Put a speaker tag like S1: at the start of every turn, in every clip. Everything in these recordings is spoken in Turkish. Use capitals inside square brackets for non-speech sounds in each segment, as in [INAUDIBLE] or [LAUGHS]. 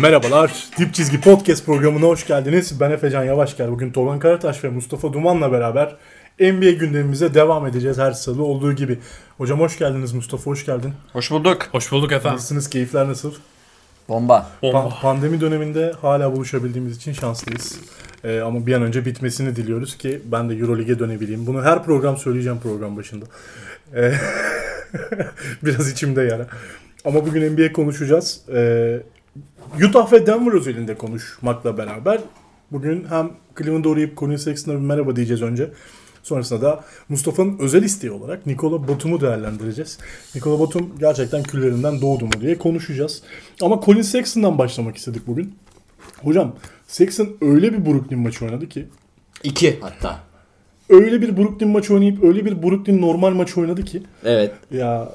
S1: Merhabalar, Dip Çizgi Podcast programına hoş geldiniz. Ben Efecan Yavaşgel. Bugün Tolgan Karataş ve Mustafa Duman'la beraber NBA gündemimize devam edeceğiz her salı olduğu gibi. Hocam hoş geldiniz Mustafa, hoş geldin.
S2: Hoş bulduk.
S3: Hoş bulduk efendim.
S1: Nasılsınız, keyifler nasıl?
S2: Bomba.
S3: Bomba.
S1: Pa- pandemi döneminde hala buluşabildiğimiz için şanslıyız. Ee, ama bir an önce bitmesini diliyoruz ki ben de Euroleague'e dönebileyim. Bunu her program söyleyeceğim program başında. Ee, [LAUGHS] Biraz içimde yara. Ama bugün NBA konuşacağız. Ee, Utah ve Denver özelinde konuşmakla beraber bugün hem Cleveland'a uğrayıp Colin Sexton'a bir merhaba diyeceğiz önce. Sonrasında da Mustafa'nın özel isteği olarak Nikola Batum'u değerlendireceğiz. Nikola Batum gerçekten küllerinden doğdu mu diye konuşacağız. Ama Colin Sexton'dan başlamak istedik bugün. Hocam Sexton öyle bir Brooklyn maçı oynadı ki
S2: İki hatta.
S1: öyle bir Brooklyn maçı oynayıp öyle bir Brooklyn normal maçı oynadı ki
S2: Evet.
S1: ya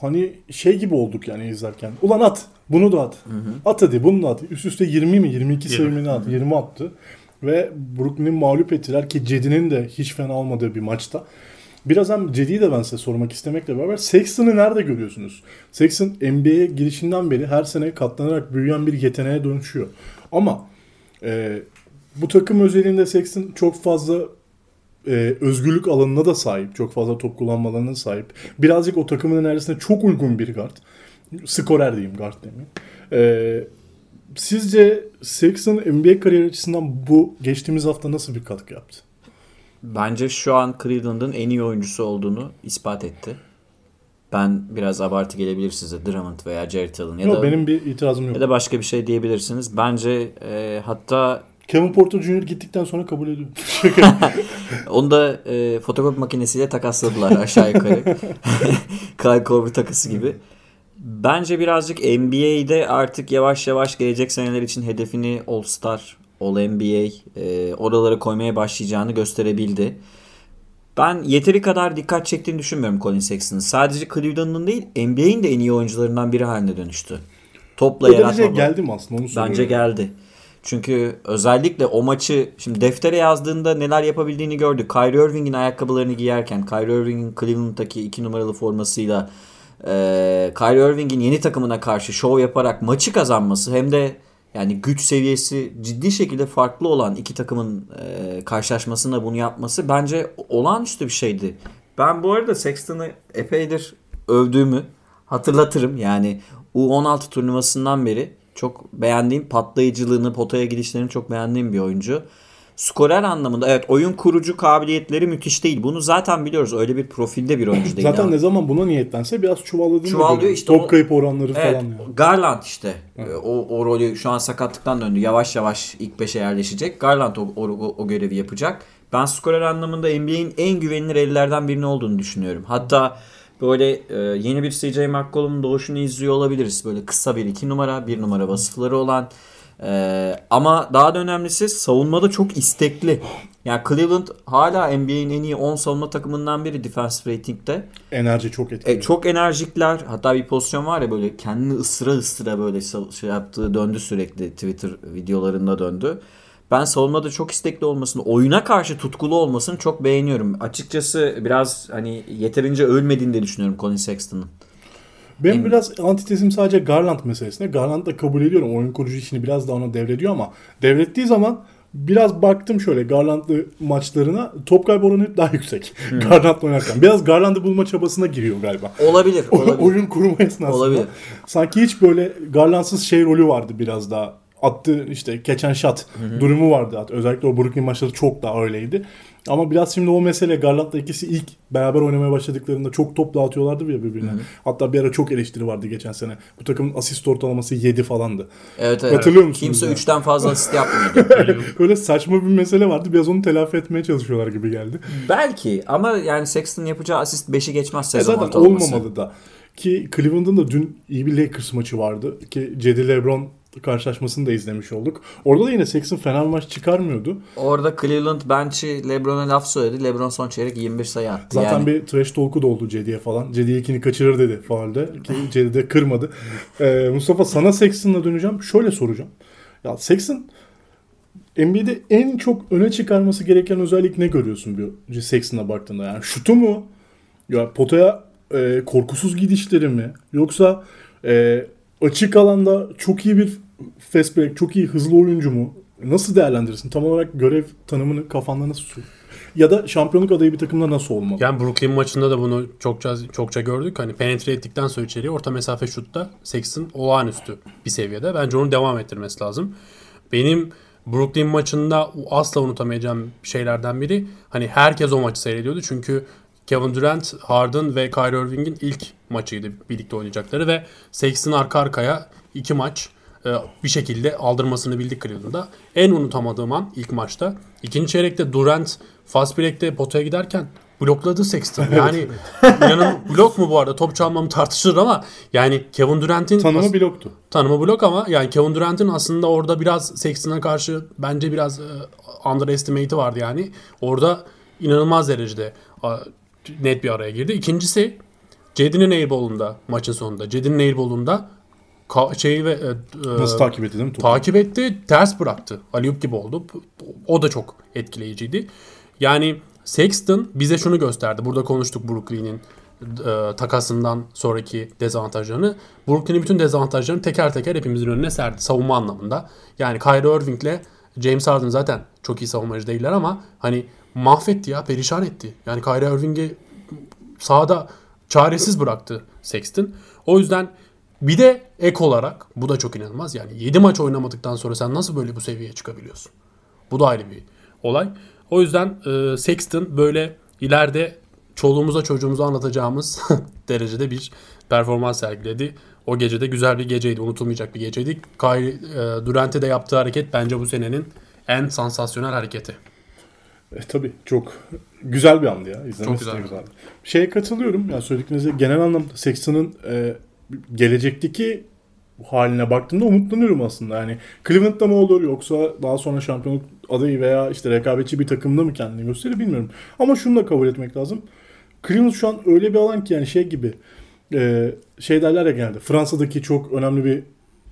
S1: hani şey gibi olduk yani izlerken. Ulan at. Bunu da at. At hadi bunu da at. Üst üste 20 mi 22 sayımını at. 20 attı. Ve Brooklyn'i mağlup ettiler ki Cedi'nin de hiç fena olmadığı bir maçta. Biraz hem Cedi'yi de ben size sormak istemekle beraber Sexton'ı nerede görüyorsunuz? Sexton NBA'ye girişinden beri her sene katlanarak büyüyen bir yeteneğe dönüşüyor. Ama e, bu takım özelinde Sexton çok fazla e, özgürlük alanına da sahip. Çok fazla top kullanma alanına sahip. Birazcık o takımın enerjisine çok uygun bir guard. Skorer diyeyim guard demeyeyim. E, sizce Sexton NBA kariyeri açısından bu geçtiğimiz hafta nasıl bir katkı yaptı?
S2: Bence şu an Cleveland'ın en iyi oyuncusu olduğunu ispat etti. Ben biraz abartı gelebilir size Drummond veya Jared Allen ya
S1: Yok,
S2: da
S1: benim bir itirazım yok.
S2: ya da başka bir şey diyebilirsiniz. Bence e, hatta
S1: Kevin Porter Jr. gittikten sonra kabul ediyorum. [LAUGHS] [LAUGHS]
S2: onu da e, fotokopi makinesiyle takasladılar aşağı yukarı. [LAUGHS] Kyle Korver takısı gibi. Bence birazcık NBA'de artık yavaş yavaş gelecek seneler için hedefini All Star, All NBA e, oralara koymaya başlayacağını gösterebildi. Ben yeteri kadar dikkat çektiğini düşünmüyorum Colin Sexton'ın. Sadece Cleveland'ın değil NBA'in de en iyi oyuncularından biri haline dönüştü. Topla yaratma.
S1: geldim aslında onu soruyorum.
S2: Bence geldi. Çünkü özellikle o maçı şimdi deftere yazdığında neler yapabildiğini gördük. Kyrie Irving'in ayakkabılarını giyerken, Kyrie Irving'in Cleveland'daki 2 numaralı formasıyla e, Kyrie Irving'in yeni takımına karşı şov yaparak maçı kazanması hem de yani güç seviyesi ciddi şekilde farklı olan iki takımın e, karşılaşmasında bunu yapması bence olağanüstü bir şeydi. Ben bu arada Sexton'ı epeydir övdüğümü hatırlatırım. Yani U16 turnuvasından beri çok beğendiğim patlayıcılığını, potaya gidişlerini çok beğendiğim bir oyuncu. Skorer anlamında evet oyun kurucu kabiliyetleri müthiş değil. Bunu zaten biliyoruz. Öyle bir profilde bir oyuncu değil.
S1: Zaten
S2: ama.
S1: ne zaman buna niyetlense biraz çuvalladığını
S2: Çuvallıyor
S1: görüyorum.
S2: işte
S1: Top
S2: o-
S1: kayıp oranları
S2: Evet,
S1: falan. Yani.
S2: Garland işte. O, o rolü şu an sakatlıktan döndü. Yavaş yavaş ilk 5'e yerleşecek. Garland o, o, o- o görevi yapacak. Ben skorer anlamında NBA'in en güvenilir ellerden birini olduğunu düşünüyorum. Hatta böyle e, yeni bir CJ McCollum'un doğuşunu izliyor olabiliriz. Böyle kısa bir iki numara, bir numara vasıfları olan. E, ama daha da önemlisi savunmada çok istekli. Yani Cleveland hala NBA'in en iyi 10 savunma takımından biri defensive rating'de.
S1: Enerji çok etkili.
S2: E, çok enerjikler. Hatta bir pozisyon var ya böyle kendini ısıra ısıra böyle şey yaptığı döndü sürekli Twitter videolarında döndü. Ben savunmada çok istekli olmasını, oyuna karşı tutkulu olmasını çok beğeniyorum. Açıkçası biraz hani yeterince ölmediğini de düşünüyorum Colin Sexton'ın.
S1: Benim
S2: En-
S1: biraz antitezim sadece Garland meselesine. Garland da kabul ediyorum. Oyun kurucu işini biraz daha ona devrediyor ama devrettiği zaman biraz baktım şöyle Garland'lı maçlarına top kaybı oranı hep daha yüksek. [LAUGHS] Garland'la oynarken. Biraz Garland'ı bulma çabasına giriyor galiba.
S2: Olabilir,
S1: O-
S2: olabilir.
S1: Oyun kurma esnasında.
S2: Olabilir.
S1: Sanki hiç böyle Garland'sız şey rolü vardı biraz daha. Attı işte keçen shot durumu vardı. Özellikle o Brooklyn maçları çok daha öyleydi. Ama biraz şimdi o mesele Garland'la ikisi ilk beraber oynamaya başladıklarında çok top dağıtıyorlardı ya birbirine. Hatta bir ara çok eleştiri vardı geçen sene. Bu takımın asist ortalaması 7 falandı.
S2: Evet, evet.
S1: Hatırlıyor musunuz
S2: Kimse
S1: ya?
S2: 3'ten fazla asist yapmıyordu. [LAUGHS]
S1: Öyle saçma bir mesele vardı. Biraz onu telafi etmeye çalışıyorlar gibi geldi.
S2: Belki ama yani Sexton yapacağı asist 5'i geçmez
S1: E
S2: sezon
S1: zaten
S2: ortalaması.
S1: olmamalı da. Ki Cleveland'ın da dün iyi bir Lakers maçı vardı. Ki Cedi LeBron karşılaşmasını da izlemiş olduk. Orada da yine Sexton fena maç çıkarmıyordu.
S2: Orada Cleveland bench'i LeBron'a laf söyledi. LeBron son çeyrek 21 sayı attı.
S1: Zaten
S2: yani.
S1: bir trash talk'u da oldu Cedi'ye falan. Cedi ikini kaçırır dedi faalde. Ki [LAUGHS] Cedi de kırmadı. Ee, Mustafa sana Sexton'la döneceğim. Şöyle soracağım. Ya Sexton NBA'de en çok öne çıkarması gereken özellik ne görüyorsun bir Sexton'a baktığında? Yani şutu mu? Ya potaya e, korkusuz gidişleri mi? Yoksa e, açık alanda çok iyi bir fast break, çok iyi hızlı oyuncu mu? Nasıl değerlendirirsin? Tam olarak görev tanımını kafanda nasıl tutuyor? Ya da şampiyonluk adayı bir takımda nasıl olmalı?
S3: Yani Brooklyn maçında da bunu çokça çokça gördük. Hani penetre ettikten sonra içeriye orta mesafe şutta Sexton olağanüstü bir seviyede. Bence onu devam ettirmesi lazım. Benim Brooklyn maçında asla unutamayacağım şeylerden biri hani herkes o maçı seyrediyordu. Çünkü Kevin Durant, Harden ve Kyrie Irving'in ilk maçıydı birlikte oynayacakları ve Sexton arka arkaya iki maç e, bir şekilde aldırmasını bildik Cleveland'da. En unutamadığım an ilk maçta. İkinci çeyrekte Durant fast break'te potaya giderken blokladı Sexton. Yani inanın blok mu bu arada? Top çalmam tartışılır ama yani Kevin Durant'in
S1: Tanımı bloktu.
S3: tanımı blok ama yani Kevin Durant'in aslında orada biraz Sexton'a karşı bence biraz e, underestimate'i vardı yani. Orada inanılmaz derecede net bir araya girdi. İkincisi Cedi'nin airball'unda maçın sonunda. Cedi'nin airball'unda ka- şeyi ve e, e,
S1: Nasıl takip etti değil mi? topu?
S3: takip etti, ters bıraktı. Aliyup gibi oldu. O da çok etkileyiciydi. Yani Sexton bize şunu gösterdi. Burada konuştuk Brooklyn'in e, takasından sonraki dezavantajlarını. Brooklyn'in bütün dezavantajlarını teker teker hepimizin önüne serdi savunma anlamında. Yani Kyrie Irving'le James Harden zaten çok iyi savunmacı değiller ama hani mahvetti ya, perişan etti. Yani Kyrie Irving'i sahada çaresiz bıraktı Sexton. O yüzden bir de ek olarak bu da çok inanılmaz. Yani 7 maç oynamadıktan sonra sen nasıl böyle bu seviyeye çıkabiliyorsun? Bu da ayrı bir olay. O yüzden e, Sexton böyle ileride çoluğumuza çocuğumuza anlatacağımız [LAUGHS] derecede bir performans sergiledi. O gece de güzel bir geceydi. Unutulmayacak bir geceydi. Kyrie e, Durant'e de yaptığı hareket bence bu senenin en sansasyonel hareketi.
S1: E, tabii çok güzel bir andı ya. İzlemesi
S3: Çok güzel.
S1: güzeldi. Şeye katılıyorum. Ya söylediklerinize genel anlamda Sexton'ın e, gelecekteki haline baktığımda umutlanıyorum aslında. Yani Cleveland'da mı olur yoksa daha sonra şampiyonluk adayı veya işte rekabetçi bir takımda mı kendini gösterir bilmiyorum. Ama şunu da kabul etmek lazım. Cleveland şu an öyle bir alan ki yani şey gibi e, şey derler ya genelde Fransa'daki çok önemli bir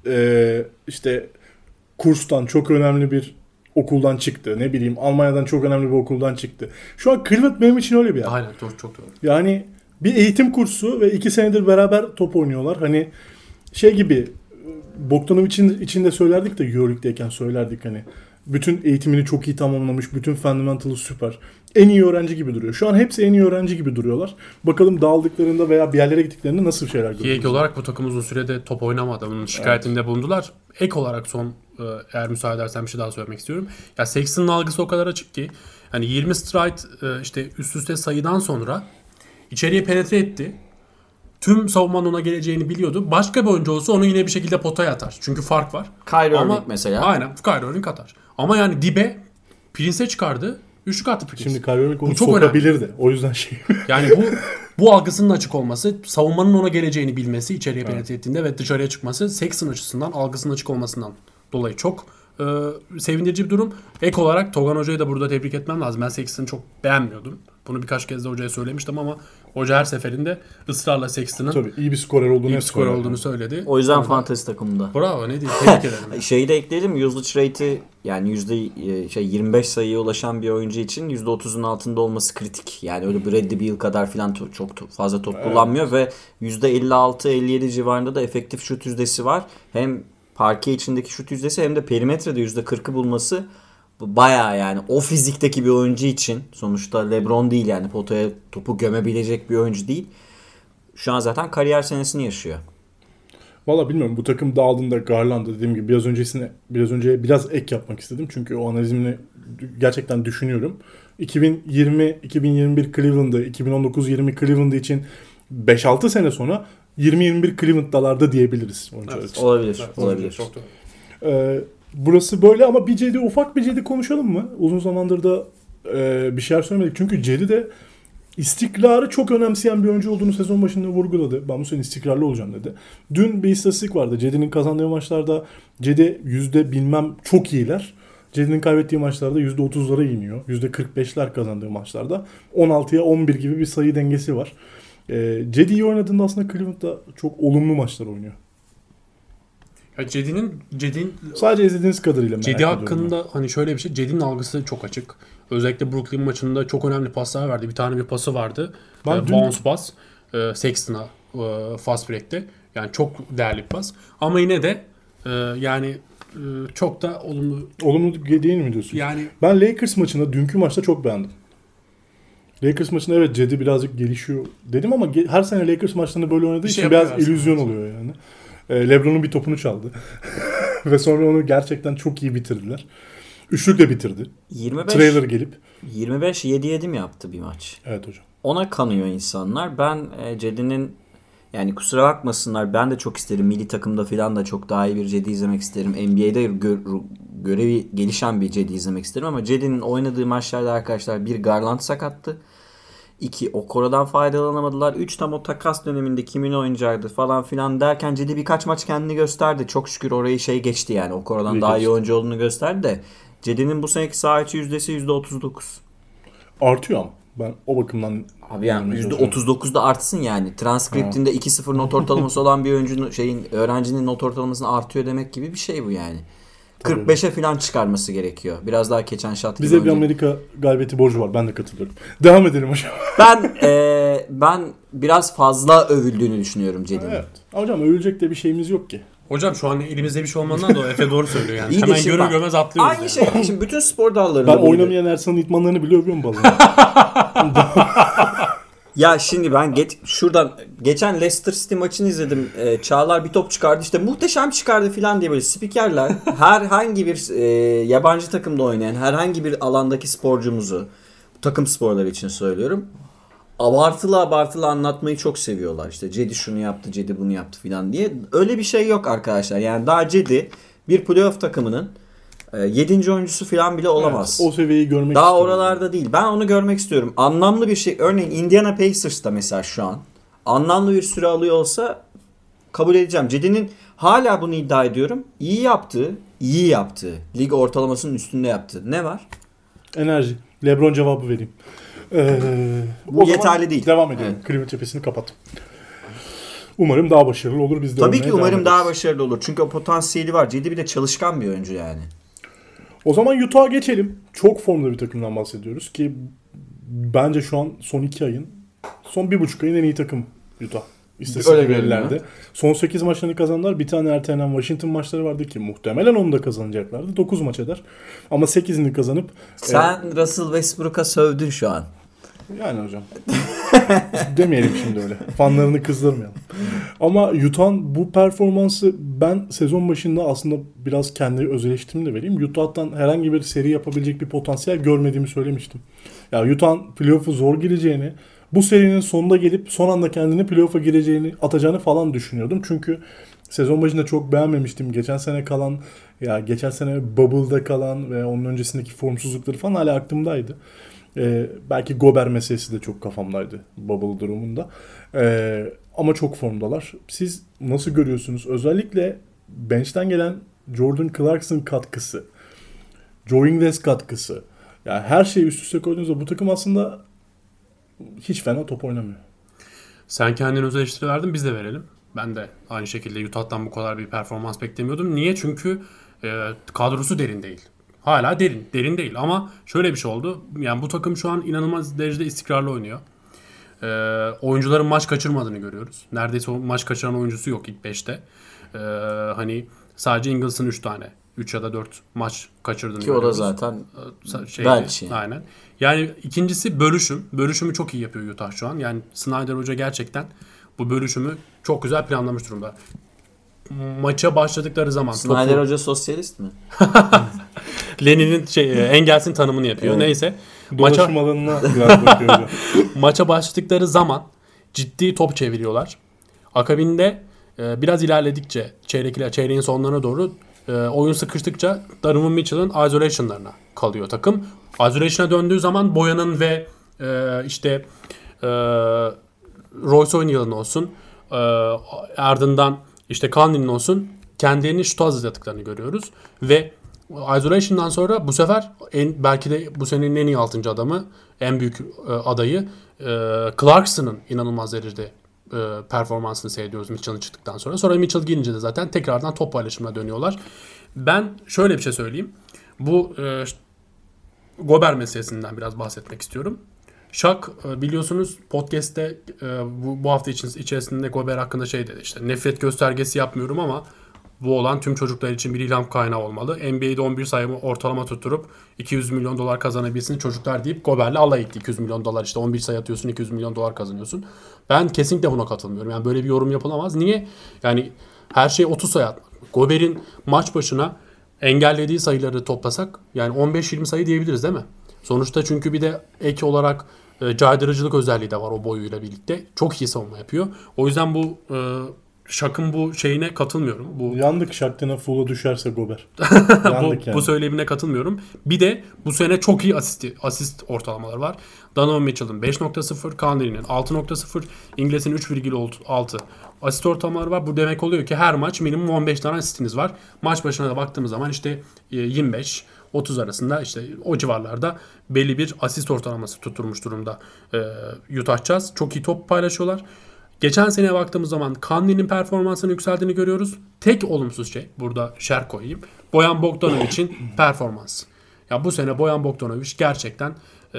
S1: e, işte kurstan çok önemli bir okuldan çıktı. Ne bileyim Almanya'dan çok önemli bir okuldan çıktı. Şu an Cleveland benim için öyle bir yer.
S3: Aynen çok çok doğru.
S1: Yani bir eğitim kursu ve iki senedir beraber top oynuyorlar. Hani şey gibi Bogdanovic'in içinde söylerdik de Euroleague'deyken söylerdik hani. Bütün eğitimini çok iyi tamamlamış. Bütün fundamental'ı süper. En iyi öğrenci gibi duruyor. Şu an hepsi en iyi öğrenci gibi duruyorlar. Bakalım dağıldıklarında veya bir yerlere gittiklerinde nasıl şeyler
S3: Ki ek
S1: göreceğiz.
S3: olarak bu takım uzun sürede top oynamadı. Bunun şikayetinde bulundular. Ek olarak son e, eğer müsaade edersen bir şey daha söylemek istiyorum. Ya Sexton'ın algısı o kadar açık ki hani 20 stride e, işte üst üste sayıdan sonra içeriye penetre etti. Tüm savunmanın ona geleceğini biliyordu. Başka bir oyuncu olsa onu yine bir şekilde potaya atar. Çünkü fark var.
S2: Kyrie Irving mesela.
S3: Aynen. Kyrie Irving atar. Ama yani dibe Prince'e çıkardı. Üçlük attı Prince.
S1: Şimdi Kyrie Irving onu
S3: Bu çok
S1: sokabilirdi. O yüzden şey.
S3: Yani bu [LAUGHS] bu algısının açık olması, savunmanın ona geleceğini bilmesi, içeriye penetre ettiğinde ve dışarıya çıkması Sexton açısından algısının açık olmasından dolayı çok e, sevindirici bir durum. Ek olarak Togan Hoca'yı da burada tebrik etmem lazım. Ben Sexton'ı çok beğenmiyordum. Bunu birkaç kez de hocaya söylemiştim ama hoca her seferinde ısrarla Sexton'ın
S1: Tabii iyi bir skorer olduğunu
S3: iyi bir
S1: hep
S3: skor
S1: söyler.
S3: olduğunu söyledi.
S2: O yüzden
S3: Orada-
S2: fantezi takımında.
S3: Bravo ne diyeyim tebrik ederim. [LAUGHS]
S2: Şeyi de ekleyelim usage rate'i yani yüzde e, şey 25 sayıya ulaşan bir oyuncu için yüzde 30'un altında olması kritik. Yani öyle Bradley Beal kadar filan to- çok to- fazla top kullanmıyor ve yüzde 56-57 civarında da efektif şut yüzdesi var. Hem parke içindeki şut yüzdesi hem de perimetrede yüzde 40'ı bulması bu bayağı yani o fizikteki bir oyuncu için sonuçta LeBron değil yani potaya topu gömebilecek bir oyuncu değil. Şu an zaten kariyer senesini yaşıyor.
S1: Valla bilmiyorum bu takım dağıldığında Garland'da dediğim gibi biraz öncesine biraz önce biraz ek yapmak istedim. Çünkü o analizimle gerçekten düşünüyorum. 2020-2021 Cleveland'ı, 2019-20 Cleveland'ı için 5-6 sene sonra 20-21 Cleveland'dalarda diyebiliriz
S3: Evet.
S1: için.
S2: Olabilir,
S3: Evet,
S2: olabilir.
S3: Çok doğru.
S1: Ee, burası böyle ama bir Cedi ufak bir Cedi konuşalım mı? Uzun zamandır da e, bir şeyler söylemedik. Çünkü Cedi de istikrarı çok önemseyen bir oyuncu olduğunu sezon başında vurguladı. Ben bu sene istikrarlı olacağım dedi. Dün bir istatistik vardı. Cedi'nin kazandığı maçlarda Cedi yüzde bilmem çok iyiler. Cedi'nin kaybettiği maçlarda yüzde otuzlara iniyor. Yüzde 45'ler kazandığı maçlarda. 16'ya 11 gibi bir sayı dengesi var. Cedi iyi oynadığında aslında Cleveland'da çok olumlu maçlar oynuyor.
S3: Ya Cedi'nin Cedi'nin
S1: Sadece izlediğiniz kadarıyla merak
S3: Cedi
S1: ediyorum ben.
S3: hakkında hani şöyle bir şey. Cedi'nin algısı çok açık. Özellikle Brooklyn maçında çok önemli paslar verdi. Bir tane bir pası vardı.
S1: Ben
S3: Ben
S1: dün-
S3: bounce pas. E, Sexton'a e, fast break'te. Yani çok değerli bir pas. Ama yine de e, yani e, çok da olumlu
S1: Olumlu değil mi diyorsun?
S3: yani
S1: Ben Lakers maçında dünkü maçta çok beğendim. Lakers maçında evet Cedi birazcık gelişiyor dedim ama her sene Lakers maçlarında böyle oynadığı
S3: şey
S1: için biraz illüzyon oluyor yani. Ee, LeBron'un bir topunu çaldı. [LAUGHS] Ve sonra onu gerçekten çok iyi bitirdiler. Üçlükle bitirdi.
S2: 25
S1: Trailer gelip.
S2: 25 7 7 mi yaptı bir maç?
S1: Evet hocam.
S2: Ona kanıyor insanlar. Ben e, Cedi'nin yani kusura bakmasınlar ben de çok isterim. Milli takımda falan da çok daha iyi bir Cedi izlemek isterim. NBA'de gö- görevi gelişen bir Cedi izlemek isterim ama Cedi'nin oynadığı maçlarda arkadaşlar bir Garland sakattı. İki Okoro'dan faydalanamadılar. Üç tam o takas döneminde kimin oynayacaktı falan filan derken Cedi birkaç maç kendini gösterdi. Çok şükür orayı şey geçti yani. Okoro'dan
S1: İyi
S2: daha iyi
S1: geçti.
S2: oyuncu olduğunu gösterdi de. Cedi'nin bu seneki saha içi yüzdesi %39.
S1: Artıyor ama. Ben o bakımdan
S2: Abi yani
S1: Görmeye çalışıyorum.
S2: %39'da artsın yani. Transkriptinde 2-0 not ortalaması olan bir oyuncunun şeyin öğrencinin not ortalamasını artıyor demek gibi bir şey bu yani.
S1: Tabii.
S2: 45'e falan çıkarması gerekiyor. Biraz daha geçen şat gibi
S1: bize bir. Amerika galibiyeti borcu var. Ben de katılıyorum. Devam edelim hocam. [LAUGHS]
S2: Ben eee, ben biraz fazla övüldüğünü düşünüyorum Cedi'nin.
S1: evet. Hocam övülecek de bir şeyimiz yok ki.
S3: hocam şu an elimizde bir şey olmadığından da o Efe doğru söylüyor yani. [LAUGHS]
S2: İyi
S3: Hemen görür
S2: bak,
S3: görmez atlıyoruz
S2: Aynı
S3: yani.
S2: şey. Şimdi bütün spor dallarında
S1: Ben oynamayan Ersan'ın itmanlarını bile övüyorum bazen. [LAUGHS]
S2: Ya şimdi ben geç, şuradan geçen Leicester City maçını izledim. Ee, Çağlar bir top çıkardı işte muhteşem çıkardı falan diye böyle spikerler [LAUGHS] herhangi bir e, yabancı takımda oynayan herhangi bir alandaki sporcumuzu takım sporları için söylüyorum. Abartılı abartılı anlatmayı çok seviyorlar. İşte Cedi şunu yaptı, Cedi bunu yaptı falan diye. Öyle bir şey yok arkadaşlar. Yani daha Cedi bir playoff takımının 7. oyuncusu falan bile olamaz.
S1: Evet, o seviyeyi görmek
S2: Daha
S1: istiyorum.
S2: oralarda değil. Ben onu görmek istiyorum. Anlamlı bir şey. Örneğin Indiana Pacers'ta mesela şu an anlamlı bir süre alıyor olsa kabul edeceğim. Cedi'nin hala bunu iddia ediyorum. İyi yaptığı, iyi yaptığı, lig ortalamasının üstünde yaptığı. Ne var?
S1: Enerji. Lebron cevabı vereyim. Ee,
S2: Bu yeterli değil.
S1: Devam edelim.
S2: Evet.
S1: Cleveland cephesini kapat. Umarım daha başarılı olur. Biz de
S2: Tabii ki umarım daha başarılı olur. Çünkü o potansiyeli var. Cedi bir de çalışkan bir oyuncu yani.
S1: O zaman Utah'a geçelim. Çok formda bir takımdan bahsediyoruz ki bence şu an son iki ayın, son bir buçuk ayın en iyi takım Utah. İstatistik verilerde. Son 8 maçlarını kazandılar. Bir tane ertelenen Washington maçları vardı ki muhtemelen onu da kazanacaklardı. 9 maç eder. Ama 8'ini kazanıp
S2: Sen Russell Westbrook'a sövdün şu an.
S1: Yani hocam. [LAUGHS] Demeyelim şimdi öyle. Fanlarını kızdırmayalım. Ama Utah'ın bu performansı ben sezon başında aslında biraz kendi öz de vereyim. Utah'tan herhangi bir seri yapabilecek bir potansiyel görmediğimi söylemiştim. Ya Utah'ın playoff'u zor gireceğini, bu serinin sonunda gelip son anda kendini playoff'a gireceğini, atacağını falan düşünüyordum. Çünkü sezon başında çok beğenmemiştim. Geçen sene kalan, ya geçen sene Bubble'da kalan ve onun öncesindeki formsuzlukları falan hala aklımdaydı. Ee, belki Gober meselesi de çok kafamdaydı Bubble durumunda. Ee, ama çok formdalar. Siz nasıl görüyorsunuz? Özellikle bench'ten gelen Jordan Clarkson katkısı, Joe Ingles katkısı. Yani her şeyi üst üste koyduğunuzda bu takım aslında hiç fena top oynamıyor.
S3: Sen kendin öz verdin biz de verelim. Ben de aynı şekilde Utah'tan bu kadar bir performans beklemiyordum. Niye? Çünkü e, kadrosu derin değil. Hala derin. Derin değil ama şöyle bir şey oldu. Yani bu takım şu an inanılmaz derecede istikrarlı oynuyor. E, oyuncuların maç kaçırmadığını görüyoruz. Neredeyse maç kaçıran oyuncusu yok ilk 5'te. E, hani sadece Ingles'ın 3 tane. 3 ya da 4 maç kaçırdığını
S2: Ki o da
S3: görüyoruz.
S2: zaten
S3: Sa- şeydi.
S2: Belki.
S3: Aynen. Yani ikincisi bölüşüm. Bölüşümü çok iyi yapıyor Utah şu an. Yani Snyder Hoca gerçekten bu bölüşümü çok güzel planlamış durumda. Maça başladıkları zaman
S2: Snyder
S3: topu,
S2: Hoca sosyalist mi? [LAUGHS]
S3: Lenin'in şey e, Engels'in tanımını yapıyor.
S2: Evet.
S3: Neyse. Maça
S1: alanına biraz bakıyor [LAUGHS]
S3: maça başladıkları zaman ciddi top çeviriyorlar. Akabinde e, biraz ilerledikçe çeyrek çeyreğin sonlarına doğru e, oyun sıkıştıkça Donovan Mitchell'ın isolation'larına kalıyor takım. Isolation'a döndüğü zaman Boyan'ın ve işte Royce O'Neal'ın olsun ardından işte Conley'nin olsun kendilerini şuta hazırladıklarını görüyoruz. Ve Isolation'dan sonra bu sefer en, belki de bu senenin en iyi 6. adamı, en büyük e, adayı e, Clarkson'ın inanılmaz derecede e, performansını seyrediyoruz Mitchell'ın çıktıktan sonra. Sonra Mitchell gelince de zaten tekrardan top paylaşımına dönüyorlar. Ben şöyle bir şey söyleyeyim. Bu e, Gober meselesinden biraz bahsetmek istiyorum. Şak e, biliyorsunuz podcast'te e, bu, bu hafta için içerisinde Gober hakkında şey dedi işte nefret göstergesi yapmıyorum ama bu olan tüm çocuklar için bir ilham kaynağı olmalı. NBA'de 11 sayı ortalama tutturup 200 milyon dolar kazanabilsin çocuklar deyip Gober'le alay etti. 200 milyon dolar işte 11 sayı atıyorsun 200 milyon dolar kazanıyorsun. Ben kesinlikle buna katılmıyorum. Yani böyle bir yorum yapılamaz. Niye? Yani her şey 30 sayı atmak. Gober'in maç başına engellediği sayıları toplasak yani 15-20 sayı diyebiliriz değil mi? Sonuçta çünkü bir de ek olarak e, caydırıcılık özelliği de var o boyuyla birlikte. Çok iyi savunma yapıyor. O yüzden bu e, Şak'ın bu şeyine katılmıyorum. Bu
S1: Yandık Şak'tına full'a düşerse Gober. [LAUGHS]
S3: bu,
S1: Yandık yani.
S3: bu söylemine katılmıyorum. Bir de bu sene çok iyi asist, asist ortalamaları var. Donovan Mitchell'ın 5.0, Conley'nin 6.0, İngiliz'in 3,6 asist ortalamaları var. Bu demek oluyor ki her maç minimum 15 tane asistiniz var. Maç başına da baktığımız zaman işte e, 25 30 arasında işte o civarlarda belli bir asist ortalaması tutturmuş durumda e, Utah Jazz. Çok iyi top paylaşıyorlar. Geçen seneye baktığımız zaman Conley'nin performansının yükseldiğini görüyoruz. Tek olumsuz şey burada şer koyayım. Boyan Bogdanovic'in performansı. Ya bu sene Boyan Bogdanovic gerçekten e,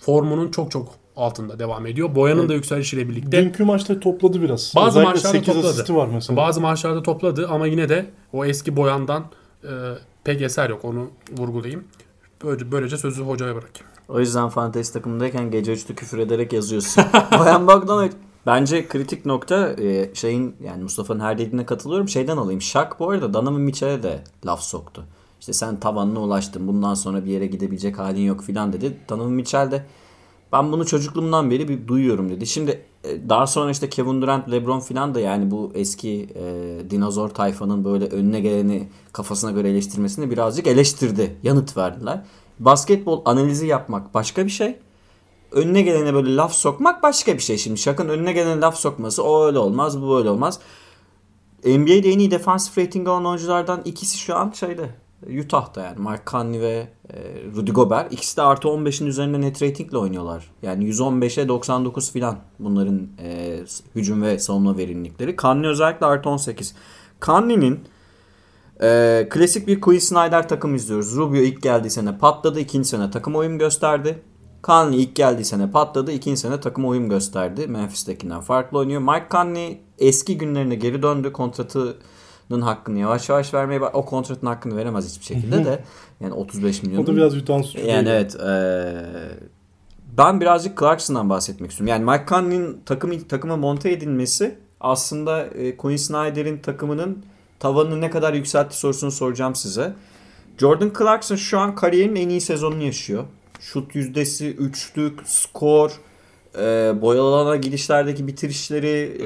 S3: formunun çok çok altında devam ediyor. Boyan'ın da yükselişiyle birlikte
S1: Dünkü maçta topladı biraz.
S3: bazı
S1: Özellikle
S3: maçlarda
S1: 8
S3: topladı.
S1: var mesela.
S3: Bazı maçlarda topladı ama yine de o eski Boyan'dan e, pek eser yok. Onu vurgulayayım. Böylece, böylece sözü hocaya bırakayım.
S2: O yüzden fantezi takımındayken gece 3'te küfür ederek yazıyorsun. [LAUGHS] Boyan Bogdanovic. Bence kritik nokta e, şeyin yani Mustafa'nın her dediğine katılıyorum. Şeyden alayım. Şak bu arada Donovan Mitchell'e de laf soktu. İşte sen tavanına ulaştın. Bundan sonra bir yere gidebilecek halin yok filan dedi. Donovan Mitchell de ben bunu çocukluğumdan beri bir duyuyorum dedi. Şimdi daha sonra işte Kevin Durant, LeBron filan da yani bu eski e, dinozor tayfanın böyle önüne geleni kafasına göre eleştirmesini birazcık eleştirdi. Yanıt verdiler. Basketbol analizi yapmak başka bir şey. Önüne gelene böyle laf sokmak başka bir şey. Şimdi Şak'ın önüne gelene laf sokması o öyle olmaz bu böyle olmaz. NBA'de en iyi defensive rating olan oyunculardan ikisi şu an şeyde Utah'ta yani Mark Conley ve e, Rudy Gobert. İkisi de artı 15'in üzerinde net ratingle oynuyor. Yani 115'e 99 filan bunların e, hücum ve savunma verimlilikleri. Conley özellikle artı 18. Conley'nin e, klasik bir Quinn Snyder takım izliyoruz. Rubio ilk geldiği sene patladı. ikinci sene takım oyun gösterdi. Conley ilk geldiği sene patladı. ikinci sene takım oyun gösterdi. Memphis'tekinden farklı oynuyor. Mike Conley eski günlerine geri döndü. Kontratının hakkını yavaş yavaş vermeye. O kontratın hakkını veremez hiçbir şekilde de. Yani 35 milyon.
S1: O da biraz Utah'ın suçu
S2: Yani
S1: değil.
S2: evet. eee, ben birazcık Clarkson'dan bahsetmek istiyorum. Yani Mike Conley'nin takımı, takıma monte edilmesi aslında e, Quinn Snyder'in takımının tavanını ne kadar yükseltti sorusunu soracağım size. Jordan Clarkson şu an kariyerinin en iyi sezonunu yaşıyor. Şut yüzdesi, üçlük, skor, e, boyalı alana gidişlerdeki bitirişleri,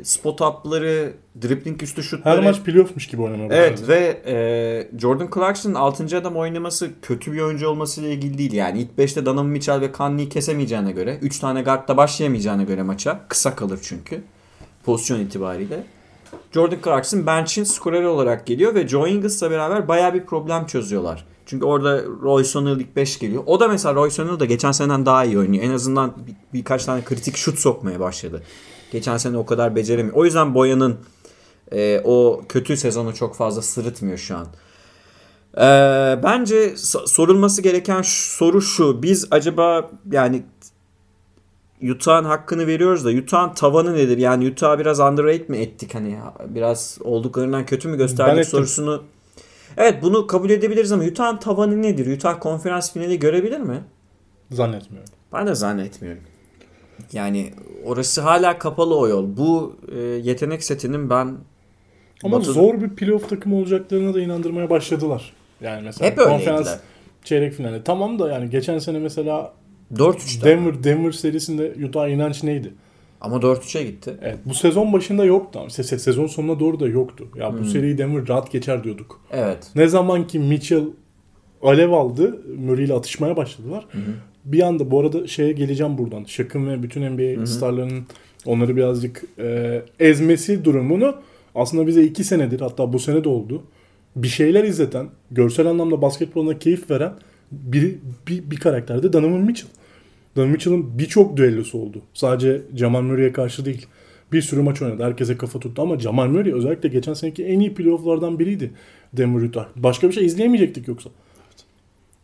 S2: e, spot up'ları, dribbling üstü şutları.
S1: Her maç playoff'muş gibi oynamaya başladı.
S2: Evet ve e, Jordan Clarkson'ın 6. adam oynaması kötü bir oyuncu olmasıyla ilgili değil. Yani ilk 5'te Donovan Mitchell ve Conley'i kesemeyeceğine göre 3 tane guardla başlayamayacağına göre maça kısa kalır çünkü pozisyon itibariyle. Jordan Clarkson bench'in skoreri olarak geliyor ve Joe Ingles'la beraber baya bir problem çözüyorlar. Çünkü orada Royce O'Neal ilk 5 geliyor. O da mesela Royce O'Neal da geçen seneden daha iyi oynuyor. En azından bir, birkaç tane kritik şut sokmaya başladı. Geçen sene o kadar beceremiyor. O yüzden Boyan'ın e, o kötü sezonu çok fazla sırıtmıyor şu an. E, bence so- sorulması gereken soru şu. Biz acaba yani Utah'ın hakkını veriyoruz da Utah'ın tavanı nedir? Yani Utah biraz underrate mi ettik hani biraz olduklarından kötü mü
S1: Ben
S2: gösterdik
S1: ettim.
S2: Evet bunu kabul edebiliriz ama Utah'ın tavanı nedir? Utah konferans finali görebilir mi?
S1: Zannetmiyorum.
S2: Ben de zannetmiyorum. Yani orası hala kapalı o yol. Bu e, yetenek setinin ben
S1: Ama
S2: Batı-
S1: zor bir playoff takımı olacaklarına da inandırmaya başladılar. Yani mesela
S2: hep öyleydiler.
S1: konferans çeyrek finali. Tamam da yani geçen sene mesela
S2: 4-3'te.
S1: Denver Denver serisinde Utah inanç neydi?
S2: Ama 4-3'e gitti.
S1: Evet bu sezon başında yoktu. se- se- sezon sonuna doğru da yoktu. Ya bu
S2: Hmm.
S1: seriyi Denver rahat geçer diyorduk.
S2: Evet.
S1: Ne zaman ki Mitchell alev aldı, Murray ile atışmaya başladılar. Bir anda bu arada şeye geleceğim buradan. Şakın ve bütün NBA starlarının onları birazcık e, ezmesi durumunu aslında bize iki senedir hatta bu sene de oldu. Bir şeyler izleten, görsel anlamda basketboluna keyif veren bir, bir, bir karakter de Donovan Mitchell. Donovan Mitchell'ın birçok düellosu oldu. Sadece Jamal Murray'e karşı değil. Bir sürü maç oynadı. Herkese kafa tuttu ama Jamal Murray özellikle geçen seneki en iyi playofflardan biriydi Denver Utah. Başka bir şey izleyemeyecektik yoksa.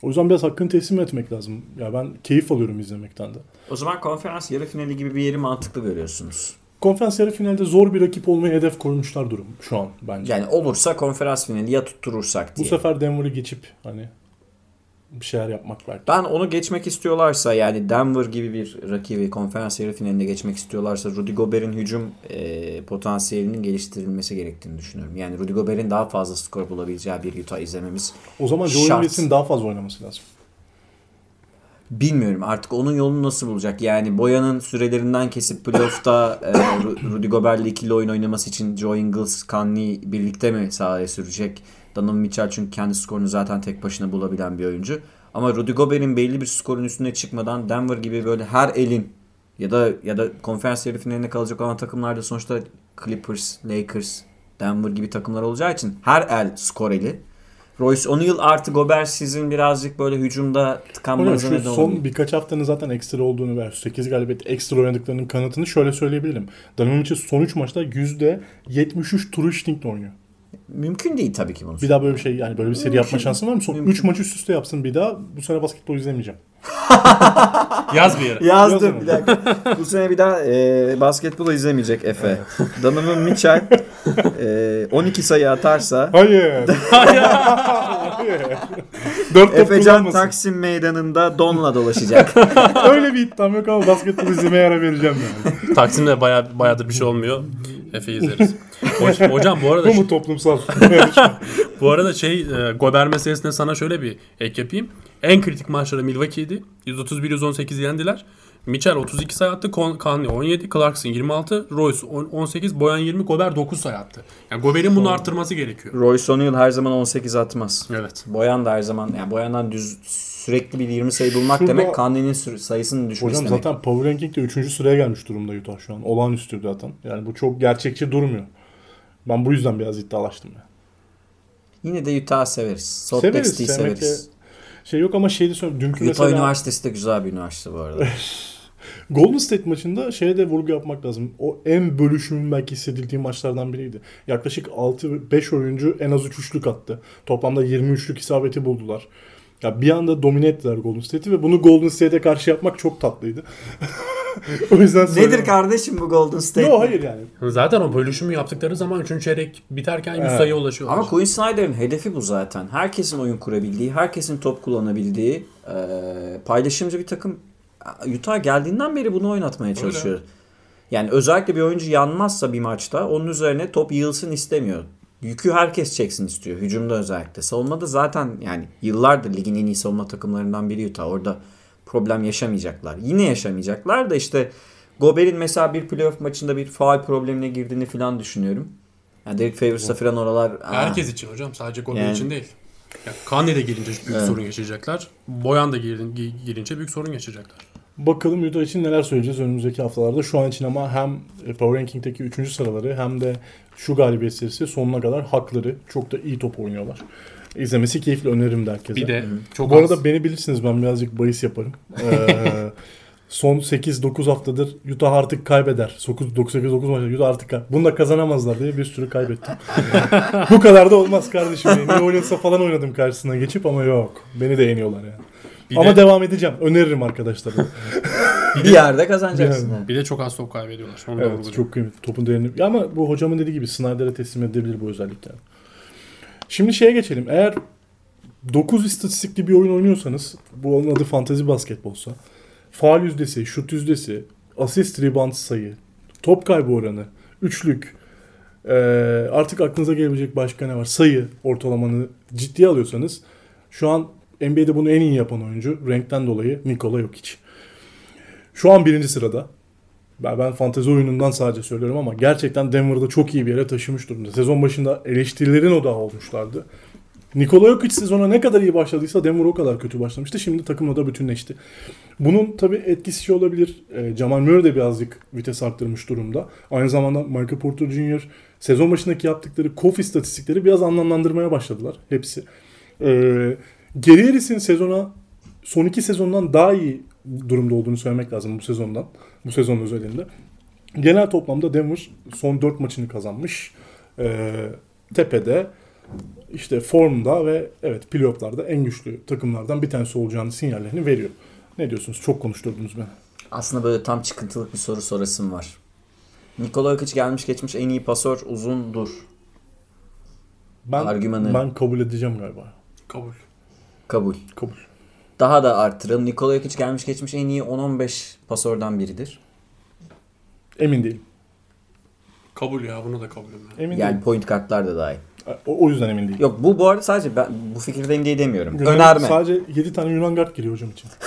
S1: O yüzden biraz hakkını teslim etmek lazım. Ya ben keyif alıyorum izlemekten de.
S2: O zaman konferans yarı finali gibi bir yeri mantıklı görüyorsunuz.
S1: Konferans yarı finalde zor bir rakip olmaya hedef koymuşlar durum şu an bence.
S2: Yani olursa konferans finali ya tutturursak
S1: Bu
S2: diye.
S1: sefer Denver'ı geçip hani bir şeyler yapmak belki.
S2: Ben onu geçmek istiyorlarsa yani Denver gibi bir rakibi konferans yarı finaline geçmek istiyorlarsa Rudy Gobert'in hücum e, potansiyelinin geliştirilmesi gerektiğini düşünüyorum. Yani Rudy Gobert'in daha fazla skor bulabileceği bir Utah izlememiz
S1: O zaman Joel. Embiid'in daha fazla oynaması lazım.
S2: bilmiyorum artık onun yolunu nasıl bulacak. Yani Boyan'ın sürelerinden kesip playoff'ta e, Ru- Rudy Gobert'le ikili oyun oynaması için Joe Ingles, Conley birlikte mi sahaya sürecek? Donovan Mitchell çünkü kendi skorunu zaten tek başına bulabilen bir oyuncu. Ama Rudy Gobert'in belli bir skorun üstüne çıkmadan Denver gibi böyle her elin ya da ya da konferans yarı finaline kalacak olan takımlarda sonuçta Clippers, Lakers, Denver gibi takımlar olacağı için her el skor eli. Royce O'Neal artı Gobert sizin birazcık böyle hücumda tıkanmanıza neden
S1: son
S2: oluyor.
S1: birkaç haftanın zaten ekstra olduğunu ve 8 galibiyet ekstra oynadıklarının kanıtını şöyle söyleyebilirim. Donovan Mitchell son 3 maçta %73 true shooting'le oynuyor.
S2: Mümkün değil tabii ki bunu.
S1: Bir daha böyle bir şey yani böyle bir seri yapma
S2: Mümkün.
S1: şansın var mı? Son
S2: Mümkün.
S1: 3 maç üst üste yapsın bir daha bu sene basketbol izlemeyeceğim. [LAUGHS]
S3: Yaz bir yere.
S2: Yazdım bir dakika. [LAUGHS] Bu sene bir daha e, basketbol izlemeyecek Efe. [LAUGHS] Donovan Mitchell e, 12 sayı atarsa
S1: Hayır. Hayır. 4 top
S2: Efecan. Taksim meydanında donla dolaşacak.
S1: Öyle bir iddiam yok ama basketbol izlemeye ara vereceğim yani.
S3: Taksim'de baya, bayağıdır bir şey olmuyor. Efe izleriz. Hoc- hocam bu arada
S1: Bu mu toplumsal? [LAUGHS]
S3: bu arada şey e, Gober meselesine sana şöyle bir ek yapayım. En kritik maçları Milwaukee'ydi. 131-118 yendiler. Mitchell 32 sayı attı. Con- Conley 17, Clarkson 26, Royce on- 18, Boyan 20, Gober 9 sayı attı. Yani Gober'in bunu arttırması gerekiyor.
S2: Royce O'Neal her zaman 18 atmaz.
S3: Evet.
S2: Boyan da her zaman yani Boyan'dan düz sürekli bir 20 sayı bulmak
S1: Şurada-
S2: demek sü- sayısının düşmesi
S1: Hocam
S2: demek.
S1: zaten Power Ranking'de 3. sıraya gelmiş durumda Utah şu an. Olağanüstü zaten. Yani bu çok gerçekçi durmuyor. Ben bu yüzden biraz iddialaştım ya.
S2: Yine de Utah'ı severiz. Salt Lake
S1: Severiz,
S2: City'yi
S1: sevmek
S2: severiz.
S1: Şey yok ama şeydi söyleyeyim. Dünkü
S2: Utah
S1: mesela
S2: Üniversitesi de güzel bir üniversite bu arada. [LAUGHS]
S1: Golden State maçında şeye de vurgu yapmak lazım. O en bölüşümün belki hissedildiği maçlardan biriydi. Yaklaşık 6-5 oyuncu en az 3 üçlük attı. Toplamda 23'lük isabeti buldular. Ya bir anda domine ettiler Golden State'i ve bunu Golden State'e karşı yapmak çok tatlıydı. [LAUGHS] [LAUGHS] o yüzden
S2: Nedir kardeşim bu Golden State?
S1: Yok hayır yani.
S3: Zaten o bölüşümü yaptıkları zaman 3. çeyrek biterken 100
S1: Evet.
S3: sayıya ulaşıyorlar.
S2: Ama Quinn Snyder'ın hedefi bu zaten. Herkesin oyun kurabildiği, herkesin top kullanabildiği, e, paylaşımcı bir takım. Utah geldiğinden beri bunu oynatmaya çalışıyor. Yani özellikle bir oyuncu yanmazsa bir maçta onun üzerine top yığılsın istemiyor. Yükü herkes çeksin istiyor. Hücumda özellikle. Savunmada zaten yani yıllardır ligin en iyi savunma takımlarından biri Utah. Orada problem yaşamayacaklar. Yine yaşamayacaklar da işte Gobert'in mesela bir playoff maçında bir faal problemine girdiğini falan düşünüyorum. Yani Derek Favors'ta falan oralar...
S3: Herkes için hocam sadece Gober
S2: Yani-
S3: için değil. Yani Kanye de girince büyük
S2: Evet.
S3: sorun yaşayacaklar. Boyan da girin- gi- girince büyük sorun yaşayacaklar.
S1: Bakalım Utah için neler söyleyeceğiz önümüzdeki haftalarda. Şu an için ama hem Power Ranking'deki 3. sıraları hem de şu galibiyet serisi sonuna kadar hakları. Çok da iyi top oynuyorlar. İzlemesi keyifli öneririm de herkese.
S3: Bir de çok
S1: Bu
S3: az.
S1: arada beni bilirsiniz ben birazcık bahis yaparım. Ee, [LAUGHS] son 8-9 haftadır Utah artık kaybeder. 9-8-9 maçta Utah artık kaybeder. Bunu da kazanamazlar diye bir sürü kaybettim. [LAUGHS] Bu kadar da olmaz kardeşim. Yani. İyi oynasa falan oynadım karşısına geçip ama yok. Beni de yeniyorlar yani.
S3: bir
S1: ama
S3: de,
S1: devam edeceğim. Öneririm arkadaşlara. [LAUGHS]
S2: Bir yerde kazanacaksın.
S1: Bir
S2: yani.
S3: bir de çok az top kaybediyorlar. Onu
S1: evet çok kıymetli. Topun değerini. Ya ama bu hocamın dediği gibi Snyder'e teslim edilebilir bu özellikler. Şimdi şeye geçelim. Eğer 9 istatistikli bir oyun oynuyorsanız bu onun adı fantezi basketbolsa faal yüzdesi, şut yüzdesi, asist rebound sayı, top kaybı oranı, üçlük, artık aklınıza gelebilecek başka ne var? Sayı ortalamanı ciddiye alıyorsanız şu an NBA'de bunu en iyi yapan oyuncu renkten dolayı Nikola Jokic. Şu an birinci sırada. Ben, fantezi oyunundan sadece söylüyorum ama gerçekten Denver'da çok iyi bir yere taşımış durumda. Sezon başında eleştirilerin odağı olmuşlardı. Nikola Jokic sezona ne kadar iyi başladıysa Denver o kadar kötü başlamıştı. Şimdi takımla da bütünleşti. Bunun tabii etkisi şey olabilir. E, Jamal Murray de birazcık vites arttırmış durumda. Aynı zamanda Michael Porter Jr. sezon başındaki yaptıkları kof istatistikleri biraz anlamlandırmaya başladılar. Hepsi. E, Gary Harris'in sezona son iki sezondan daha iyi durumda olduğunu söylemek lazım bu sezondan. Bu sezon özelinde. Genel toplamda Denver son 4 maçını kazanmış. E, tepede. işte formda ve evet playofflarda en güçlü takımlardan bir tanesi olacağını sinyallerini veriyor. Ne diyorsunuz? Çok konuşturdunuz beni.
S2: Aslında böyle tam çıkıntılık bir soru sorasım var. Nikola Jokic gelmiş geçmiş en iyi pasör uzundur.
S1: Ben,
S2: Argümanı.
S1: ben kabul edeceğim galiba.
S3: Kabul.
S2: Kabul.
S1: Kabul.
S2: Daha da arttıralım. Nikola Jokic gelmiş geçmiş en iyi 10-15 pasörden biridir.
S1: Emin değilim.
S3: Kabul ya bunu da kabulüm ben.
S1: Emin
S2: Yani
S1: değilim.
S2: point kartlar da dahil.
S1: O, o yüzden emin değilim.
S2: Yok bu bu arada sadece ben bu fikirdeyim diye demiyorum.
S1: Yunan-
S2: Önerme.
S1: Sadece 7 tane Yunan guard geliyor hocam için. [LAUGHS]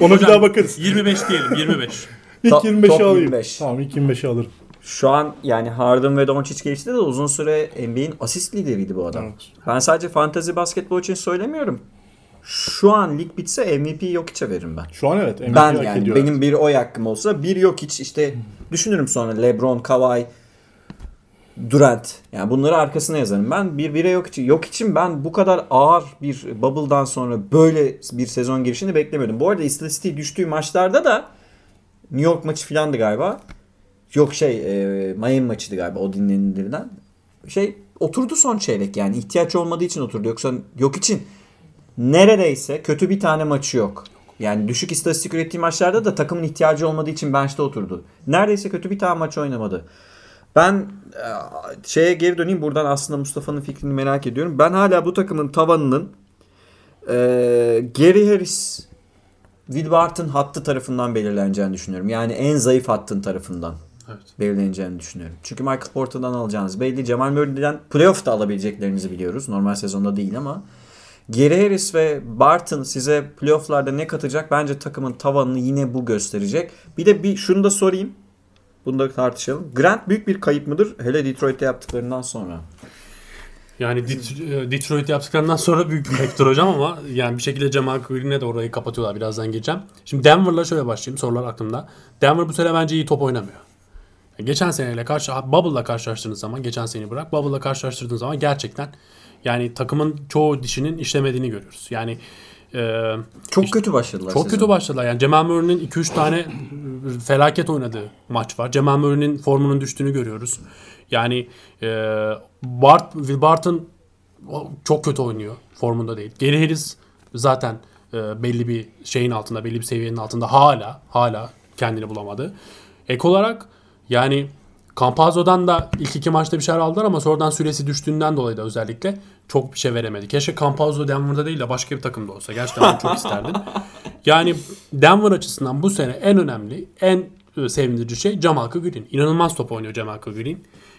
S1: Ona bir
S3: Hocam,
S1: daha bakarız.
S3: 25 diyelim 25.
S1: İlk
S2: Top-
S1: 25'i
S2: top
S1: alayım.
S2: 25.
S1: Tamam ilk 25'i alırım.
S2: Şu an yani Harden ve Doncic geçti de uzun süre NBA'in asist lideriydi bu adam.
S1: Evet.
S2: Ben sadece fantazi basketbol için söylemiyorum. Şu an lig bitse MVP Jokic'e veririm ben.
S1: Şu an evet MVP
S2: ben
S1: hak
S2: yani
S1: ediyor.
S2: benim bir oy hakkım olsa bir Jokic işte düşünürüm sonra LeBron, Kawhi, Durant. Yani bunları arkasına yazarım. Ben bir bire yok için yok için ben bu kadar ağır bir bubble'dan sonra böyle bir sezon girişini beklemiyordum. Bu arada istatistiği düştüğü maçlarda da New York maçı filandı galiba. Yok şey e, Miami maçıydı galiba o dinlenilirden. Şey oturdu son çeyrek yani ihtiyaç olmadığı için oturdu. Yoksa yok için neredeyse kötü bir tane maçı yok. Yani düşük istatistik ürettiği maçlarda da takımın ihtiyacı olmadığı için bench'te oturdu. Neredeyse kötü bir tane maç oynamadı. Ben e, şeye geri döneyim. Buradan aslında Mustafa'nın fikrini merak ediyorum. Ben hala bu takımın tavanının e, Gary Harris, Will Barton hattı tarafından belirleneceğini düşünüyorum. Yani en zayıf hattın tarafından
S3: Evet.
S2: belirleneceğini düşünüyorum. Çünkü Michael Porter'dan alacağınız belli. Jamal Murray'den playoff da alabileceklerinizi biliyoruz. Normal sezonda değil ama Gary Harris ve Barton size playofflarda ne katacak? Bence takımın tavanını yine bu gösterecek. Bir de bir şunu da sorayım. Bunu da tartışalım. Grant büyük bir kayıp mıdır? Hele Detroit'te yaptıklarından sonra.
S3: Yani e, Detroit yaptıklarından sonra büyük bir faktör hocam ama yani bir şekilde Jamal Green'e de orayı kapatıyorlar. Birazdan geleceğim. Şimdi Denver'la şöyle başlayayım. Sorular aklımda. Denver bu sene bence iyi top oynamıyor. Geçen seneyle karşı Bubble'la karşılaştığınız zaman geçen seneyi bırak Bubble'la karşılaştırdığınız zaman gerçekten yani takımın çoğu dişinin işlemediğini görüyoruz. Yani e,
S2: Çok kötü başladılar.
S3: çok
S2: sezon.
S3: kötü başladılar. Yani Cemal Murray'nin 2-3 tane felaket oynadığı maç var. Cemal Murray'nin formunun düştüğünü görüyoruz. Yani e, Bart, Will Barton çok kötü oynuyor. Formunda değil. Gary Harris zaten e, belli bir şeyin altında, belli bir seviyenin altında hala hala kendini bulamadı. Ek olarak yani Campazzo'dan da ilk iki maçta bir şeyler aldılar ama sonradan süresi düştüğünden dolayı da özellikle çok bir şey veremedi. Keşke Campazzo Denver'da değil de başka bir takımda olsa. Gerçekten çok isterdim. [LAUGHS] Yani Denver açısından bu sene en önemli, en e, sevindirici şey Jamalco Green. İnanılmaz top oynuyor Jamalco Green.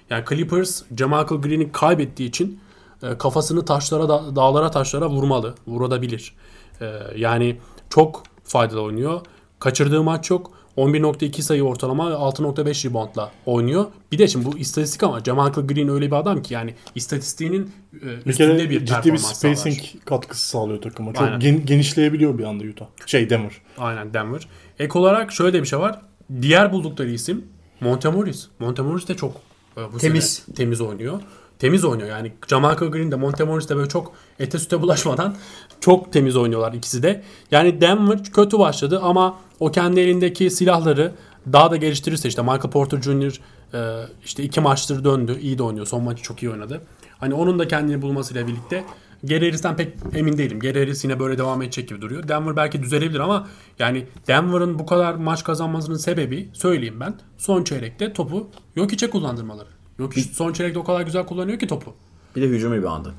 S3: Yani Clippers Jamalco Green'i kaybettiği için e, kafasını taşlara, da- dağlara taşlara vurmalı. Vurabilir. E, yani çok faydalı oynuyor. Kaçırdığı maç yok. 11.2 sayı ortalama ve 6.5 reboundla oynuyor. Bir de şimdi bu istatistik ama Jamalco Green öyle bir adam ki yani istatistiğinin e,
S1: Bir
S3: üstünde
S1: kere
S3: bir
S1: ciddi bir spacing
S3: sağlar.
S1: katkısı sağlıyor takıma. Çok
S3: Aynen.
S1: gen- genişleyebiliyor bir anda Utah. Şey Denver.
S3: Aynen Denver. Ek olarak şöyle de bir şey var. Diğer buldukları isim Montemoris. Montemoris de çok e, bu
S2: Temiz.
S3: sene temiz oynuyor. Temiz oynuyor yani. Jamalco Green de Montemoris de böyle çok ete süte bulaşmadan çok temiz oynuyorlar ikisi de. Yani Denver kötü başladı ama o kendi elindeki silahları daha da geliştirirse işte Michael Porter Jr. e, işte iki maçtır döndü. iyi de oynuyor. Son maçı çok iyi oynadı. Hani onun da kendini bulmasıyla birlikte Gary Harris'ten pek emin değilim. Gary Harris yine böyle devam edecek gibi duruyor. Denver belki düzelebilir ama yani Denver'ın bu kadar maç kazanmasının sebebi söyleyeyim ben. Son çeyrekte topu Jokic'e kullandırmaları. Jokic son çeyrekte o kadar güzel kullanıyor ki topu.
S2: Bir de hücum reboundı.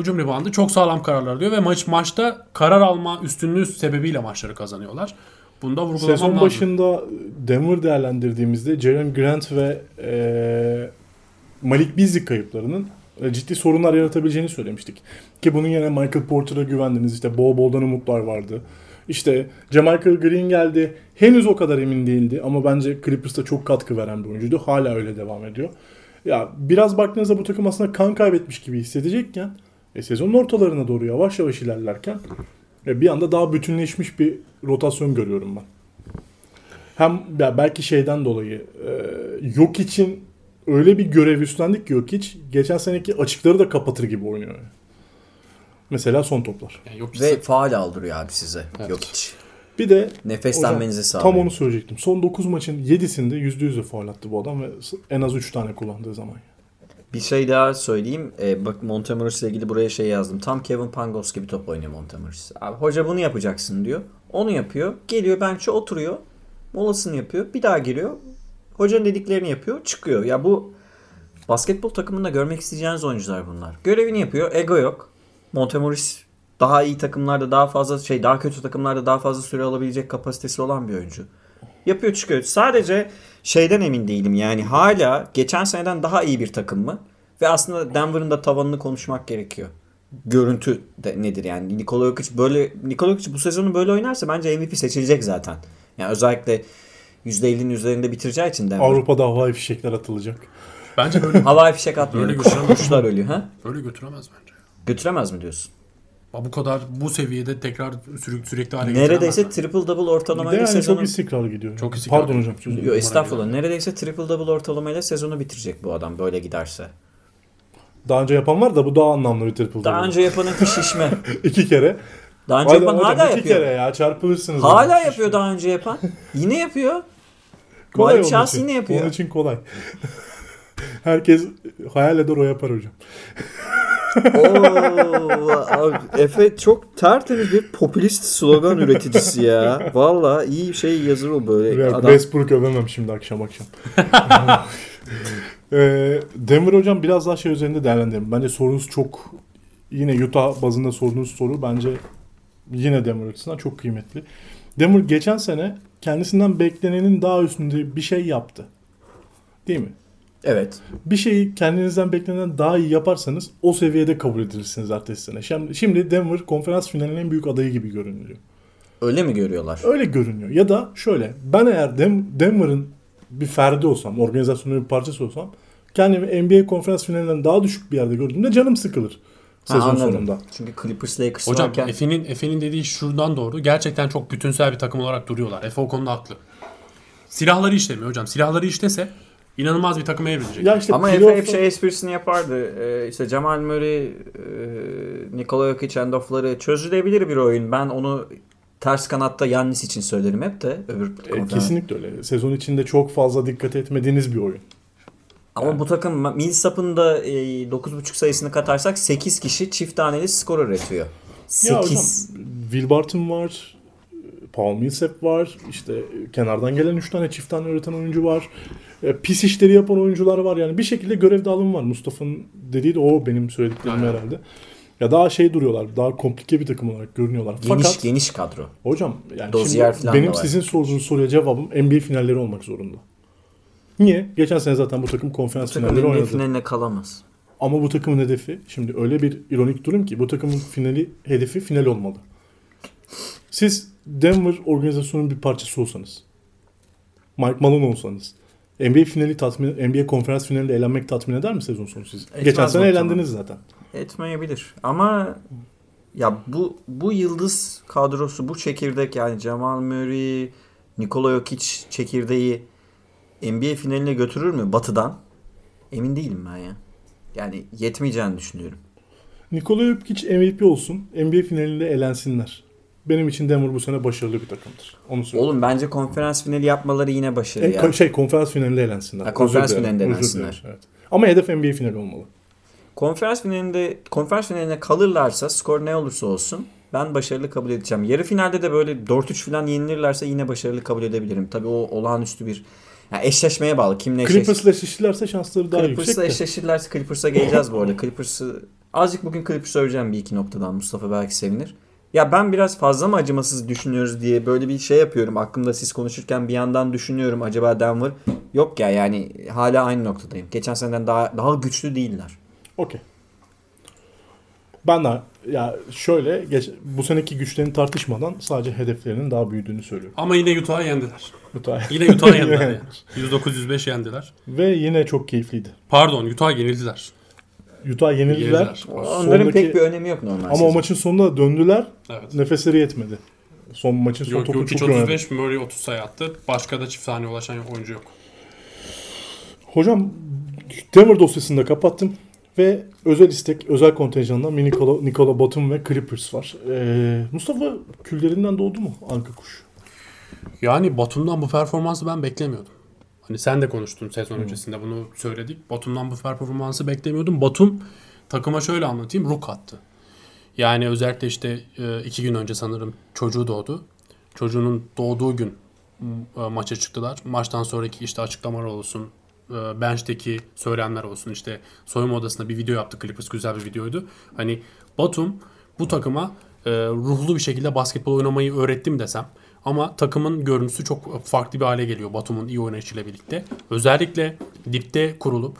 S3: Hücum reboundı çok sağlam kararlar alıyor ve maç maçta karar alma üstünlüğü sebebiyle maçları kazanıyorlar. Bunda vurgulamam
S1: Sezon
S3: lazım.
S1: başında Denver değerlendirdiğimizde Jalen Grant ve eee, Malik Beasley kayıplarının e, ciddi sorunlar yaratabileceğini söylemiştik. Ki bunun yerine Michael Porter'a güvendiniz. İşte bol boldan umutlar vardı. İşte Jamalco Green geldi. Henüz o kadar emin değildi ama bence Clippers'ta çok katkı veren bir oyuncuydu. Hala öyle devam ediyor. Ya biraz baktığınızda bu takım aslında kan kaybetmiş gibi hissedecekken e, sezonun ortalarına doğru yavaş yavaş ilerlerken e, bir anda daha bütünleşmiş bir rotasyon görüyorum ben. Hem ya belki şeyden dolayı e, yok için öyle bir görev üstlendik ki yok hiç geçen seneki açıkları da kapatır gibi oynuyor. yani. Mesela son toplar.
S3: Yani yok
S2: Ve faal aldırıyor abi size.
S3: Evet.
S2: Yok hiç.
S1: Bir de
S2: Nefeslenmenizi sağlıyor.
S1: tam onu söyleyecektim. Son 9 maçın 7'sinde %100'e faul attı bu adam ve en az 3 tane kullandığı zaman.
S2: Bir şey daha söyleyeyim. Ee, bak Montemoris ile ilgili buraya şey yazdım. Tam Kevin Pangos gibi top oynuyor Montemoris. Abi hoca bunu yapacaksın diyor. Onu yapıyor. Geliyor bench'e oturuyor. Molasını yapıyor. Bir daha giriyor. Hocanın dediklerini yapıyor. Çıkıyor. Ya bu basketbol takımında görmek isteyeceğiniz oyuncular bunlar. Görevini yapıyor. Ego yok. Montemoris daha iyi takımlarda daha fazla şey daha kötü takımlarda daha fazla süre alabilecek kapasitesi olan bir oyuncu. Yapıyor çıkıyor. Sadece şeyden emin değilim yani hala geçen seneden daha iyi bir takım mı? Ve aslında Denver'ın da tavanını konuşmak gerekiyor. Görüntü de nedir yani? Nikola Jokic böyle Nikola Jokic bu sezonu böyle oynarsa bence MVP seçilecek zaten. Yani özellikle %50'nin üzerinde bitireceği için Denver.
S1: Avrupa'da havai fişekler atılacak.
S3: Bence böyle
S2: Havai fişek atmıyor.
S3: Böyle götüremez.
S2: kuşlar ölüyor ha?
S3: böyle götüremez bence.
S2: Götüremez mi diyorsun?
S3: Bu kadar bu seviyede tekrar sürü, sürekli hale
S2: Neredeyse triple double ortalamayla
S1: yani
S2: sezonu...
S1: çok istikrarlı gidiyor.
S3: Çok istikrarlı.
S1: Pardon hocam.
S2: Yo, estağfurullah. Neredeyse triple double ortalamayla sezonu bitirecek bu adam böyle giderse.
S1: Daha önce yapan var da bu daha anlamlı bir triple
S2: Daha
S1: double.
S2: önce yapanın şişme. [LAUGHS]
S1: İki kere.
S2: Daha önce
S1: Hadi
S2: yapan
S1: hocam,
S2: hala
S1: iki
S2: yapıyor.
S1: kere ya çarpılırsınız.
S2: Hala
S1: hocam.
S2: yapıyor daha önce yapan. Yine yapıyor. [LAUGHS]
S1: Kolay
S2: Malik
S1: için.
S2: yine yapıyor.
S1: Onun için kolay. [LAUGHS] Herkes hayal eder o yapar hocam.
S2: Oo, abi, Efe çok tertemiz bir popülist slogan üreticisi ya. Valla iyi şey yazır o böyle.
S1: Ya,
S2: Adam
S1: Westbrook övemem şimdi akşam akşam. [LAUGHS] Ee, Denver hocam biraz daha şey üzerinde değerlendirelim. Bence sorunuz çok yine Utah bazında sorduğunuz soru bence yine Denver açısından çok kıymetli. Denver geçen sene kendisinden beklenenin daha üstünde bir şey yaptı. Değil mi?
S2: Evet.
S1: Bir şeyi kendinizden beklenenden daha iyi yaparsanız o seviyede kabul edilirsiniz ertesi sene. Şimdi, şimdi Denver konferans finalinin en büyük adayı gibi görünüyor.
S2: Öyle mi görüyorlar?
S1: Öyle görünüyor. Ya da şöyle ben eğer Dem- Denver'ın bir ferdi olsam, organizasyonun bir parçası olsam kendimi NBA konferans finalinden daha düşük bir yerde gördüğümde canım sıkılır
S2: Ha,
S1: sezon
S2: anladım.
S1: sonunda.
S2: Çünkü Clippers Lakers
S3: Hocam
S2: varken
S3: Efe'nin Efe'nin dediği şuradan doğru. Gerçekten çok bütünsel bir takım olarak duruyorlar. Efe o konuda haklı. Silahları işlemiyor hocam. Silahları işlese inanılmaz bir takıma evrilecek.
S1: Ya işte
S2: ama Efe
S1: playoff'ta-
S2: hep şey esprisini yapardı. Ee, işte Jamal Murray, e, Nikola Jokic handoff'ları çözülebilir bir oyun. Ben onu ters kanatta Yannis için söylerim hep de öbür
S1: E, kesinlikle öyle. Sezon içinde çok fazla dikkat etmediğiniz bir oyun.
S2: Ama bu takım Millsap'ın da e, 9.5 sayısını katarsak 8 kişi çift taneli skor üretiyor.
S1: Ya hocam
S2: 8.
S1: Will Barton var. Paul Millsap var. işte kenardan gelen 3 tane çift tane üreten oyuncu var. E, pis işleri yapan oyuncular var. Yani bir şekilde görev dağılımı var. Mustafa'nın dediği de o benim söylediklerim
S3: Aynen.
S1: herhalde. Ya daha şey duruyorlar. Daha komplike bir takım olarak görünüyorlar.
S2: Geniş
S1: Fakat
S2: geniş kadro.
S1: hocam yani
S2: Dozier
S1: şimdi benim sizin sorduğunuz soruya cevabım NBA finalleri olmak zorunda. Niye? Geçen sene zaten bu takım konferans
S2: Takım
S1: finalleri
S2: NBA
S1: oynadı.
S2: finaline kalamaz.
S1: Ama bu takımın hedefi şimdi öyle bir ironik durum ki bu takımın finali hedefi final olmalı. Siz Denver organizasyonunun bir parçası olsanız, Mike Malone olsanız, NBA finali tatmin, NBA konferans finalinde eğlenmek tatmin eder mi sezon sonu siz?
S2: Etmez
S1: Geçen sene eğlendiniz zaten.
S2: Etmeyebilir. Ama ya bu bu yıldız kadrosu, bu çekirdek yani Jamal Murray, Nikola Jokic çekirdeği NBA finaline götürür mü batıdan? Emin değilim ben ya. Yani yetmeyeceğini düşünüyorum.
S1: Nikola Jokic MVP olsun, NBA finalinde eğlensinler. Benim için Denver bu sene başarılı bir takımdır. Onu söyleyeyim.
S2: Oğlum bence konferans finali yapmaları yine başarı
S1: E,
S2: ya.
S1: şey konferans finalinde eğlensinler.
S2: Ha, konferans
S1: Özür
S2: finalinde eğlensinler.
S1: Evet. Ama hedef NBA finali olmalı.
S2: Konferans finalinde konferans finaline kalırlarsa skor ne olursa olsun ben başarılı kabul edeceğim. Yarı finalde de böyle 4-3 falan yenilirlerse yine başarılı kabul edebilirim. Tabii o olağanüstü bir yani eşleşmeye bağlı. Kimle eşleş...
S1: Clippers'la eşleşirlerse şansları daha yüksek
S2: Clippers'la eşleşirlerse Clippers'a geleceğiz bu arada. Clippers'ı azıcık bugün Clippers öveceğim bir iki noktadan. Mustafa belki sevinir. Ya ben biraz fazla mı acımasız düşünüyoruz diye böyle bir şey yapıyorum. Aklımda siz konuşurken bir yandan düşünüyorum acaba Denver. Yok ya yani hala aynı noktadayım. Geçen seneden daha daha güçlü değiller.
S1: Okey. Ben de ya şöyle geç, bu seneki güçlerini tartışmadan sadece hedeflerinin daha büyüdüğünü söylüyorum.
S3: Ama yine Utah'ı yendiler.
S1: Utah.
S3: Yine Utah'ı [LAUGHS] yendiler yani. 109-105 yendiler.
S1: Ve yine çok keyifliydi.
S3: Pardon Utah'a yenildiler.
S1: Utah yenildiler.
S3: Yenildiler.
S2: Onların
S1: Sondaki-
S2: pek bir önemi yok normal.
S1: Ama
S2: sezon.
S1: o maçın sonunda döndüler.
S3: Evet.
S1: Nefesleri yetmedi. Son maçın son
S3: Yok,
S1: topu
S3: Jokic
S1: çok iyi oynadı.
S3: 35, Murray 30 sayı attı. Başka da çift tane ulaşan oyuncu yok.
S1: Hocam Denver dosyasını da kapattım. Ve özel istek, özel kontenjandan Nikola, Nikola Batum ve Clippers var. Ee, Mustafa küllerinden doğdu mu Anka Kuş?
S3: Yani Batum'dan bu performansı ben beklemiyordum. Hani sen de konuştun sezon öncesinde bunu söyledik. Batum'dan bu performansı beklemiyordum. Batum takıma şöyle anlatayım. Ruk attı. Yani özellikle işte e, iki gün önce sanırım çocuğu doğdu. Çocuğunun doğduğu gün e, maça çıktılar. Maçtan sonraki işte açıklamalar olsun, e, bench'teki söylemler olsun. işte soyunma odasında bir video yaptı Clippers. Güzel bir videoydu. Hani Batum bu takıma ruhlu bir şekilde basketbol oynamayı öğrettim desem. Ama takımın görüntüsü çok farklı bir hale geliyor Batum'un iyi oynayışıyla birlikte. Özellikle dipte kurulup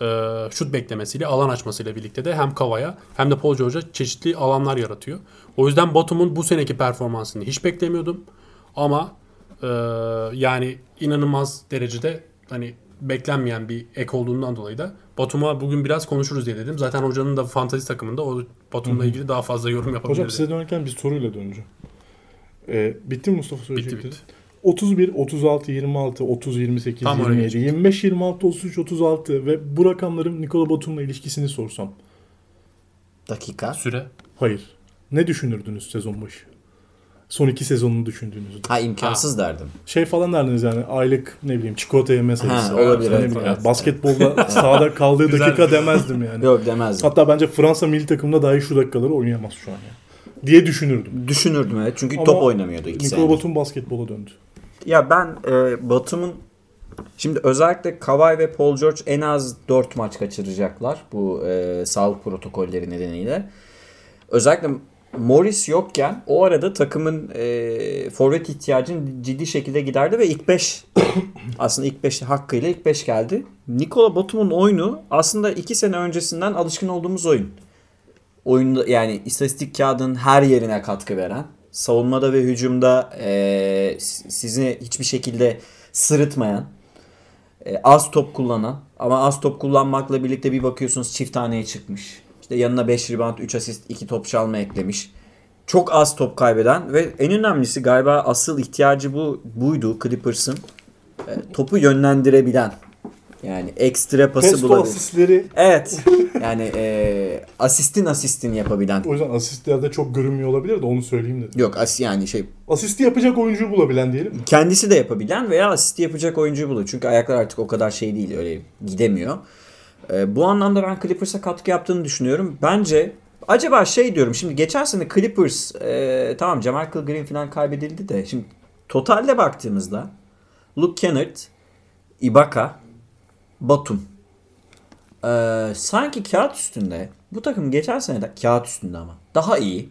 S3: e, şut beklemesiyle, alan açmasıyla birlikte de hem Kava'ya hem de Paul George'a çeşitli alanlar yaratıyor. O yüzden Batum'un bu seneki performansını hiç beklemiyordum. Ama e, yani inanılmaz derecede hani beklenmeyen bir ek olduğundan dolayı da Batum'a bugün biraz konuşuruz diye dedim. Zaten hocanın da fantazi takımında o Batum'la ilgili daha fazla yorum yapabiliriz.
S1: Hocam size dönerken bir soruyla döneceğim. Ee, bitti mi Mustafa söyleyecekleri?
S3: bitti.
S1: 31, 36, 26, 30, 28,
S3: Tam oraya
S1: 27, 25, 26, 33, 36 ve bu rakamların Nikola Batum'la ilişkisini sorsam.
S2: Dakika.
S3: Süre.
S1: Hayır. Ne düşünürdünüz sezon başı? Son iki sezonunu düşündüğünüzde.
S2: Ha imkansız derdim.
S1: Şey falan derdiniz yani aylık ne bileyim çikolata yeme sayısı.
S2: Ha, olabilir, evet,
S3: evet.
S1: yani basketbolda [LAUGHS] sahada kaldığı dakika demezdim yani.
S2: Yok demezdim.
S1: Hatta bence Fransa milli takımında dahi şu dakikaları oynayamaz şu an yani. Diye düşünürdüm.
S2: Düşünürdüm evet. Çünkü
S1: Ama
S2: top oynamıyordu iki
S1: Nikola. Batum basketbola döndü.
S2: Ya ben e, Batum'un şimdi özellikle Kawhi ve Paul George en az 4 maç kaçıracaklar bu e, sağlık protokolleri nedeniyle. Özellikle Morris yokken o arada takımın e, forvet ihtiyacını ciddi şekilde giderdi ve ilk 5 [COUGHS] aslında ilk 5 hakkıyla ilk 5 geldi. Nikola Batum'un oyunu aslında 2 sene öncesinden alışkın olduğumuz oyun. Oyunda yani istatistik kağıdının her yerine katkı veren, savunmada ve hücumda e, sizi hiçbir şekilde sırıtmayan, e, az top kullanan ama az top kullanmakla birlikte bir bakıyorsunuz çift taneye çıkmış. İşte yanına 5 rebound, 3 asist, 2 top çalma eklemiş. Çok az top kaybeden ve en önemlisi galiba asıl ihtiyacı bu buydu Clippers'ın. E, topu yönlendirebilen. Yani ekstra pası
S1: Pesto
S2: bulabilen.
S1: asistleri
S2: Evet. [LAUGHS] Yani e, asistin asistin yapabilen.
S1: o yüzden asistlerde çok görünmüyor olabilir de onu söyleyeyim dedim.
S2: Yok as yani şey
S1: Asisti yapacak oyuncuyu bulabilen diyelim mi?
S2: kendisi de yapabilen veya asisti yapacak oyuncuyu buluyor. Çünkü ayaklar artık o kadar şey değil öyle gidemiyor. E, bu anlamda ben Clippers'a katkı yaptığını düşünüyorum. Bence acaba şey diyorum şimdi geçen sene Clippers e, tamam Jamarcus Green falan kaybedildi de şimdi totalde baktığımızda Luke Kennard, Ibaka, Batum. E, sanki kağıt üstünde bu takım geçen sene de kağıt üstünde ama daha iyi.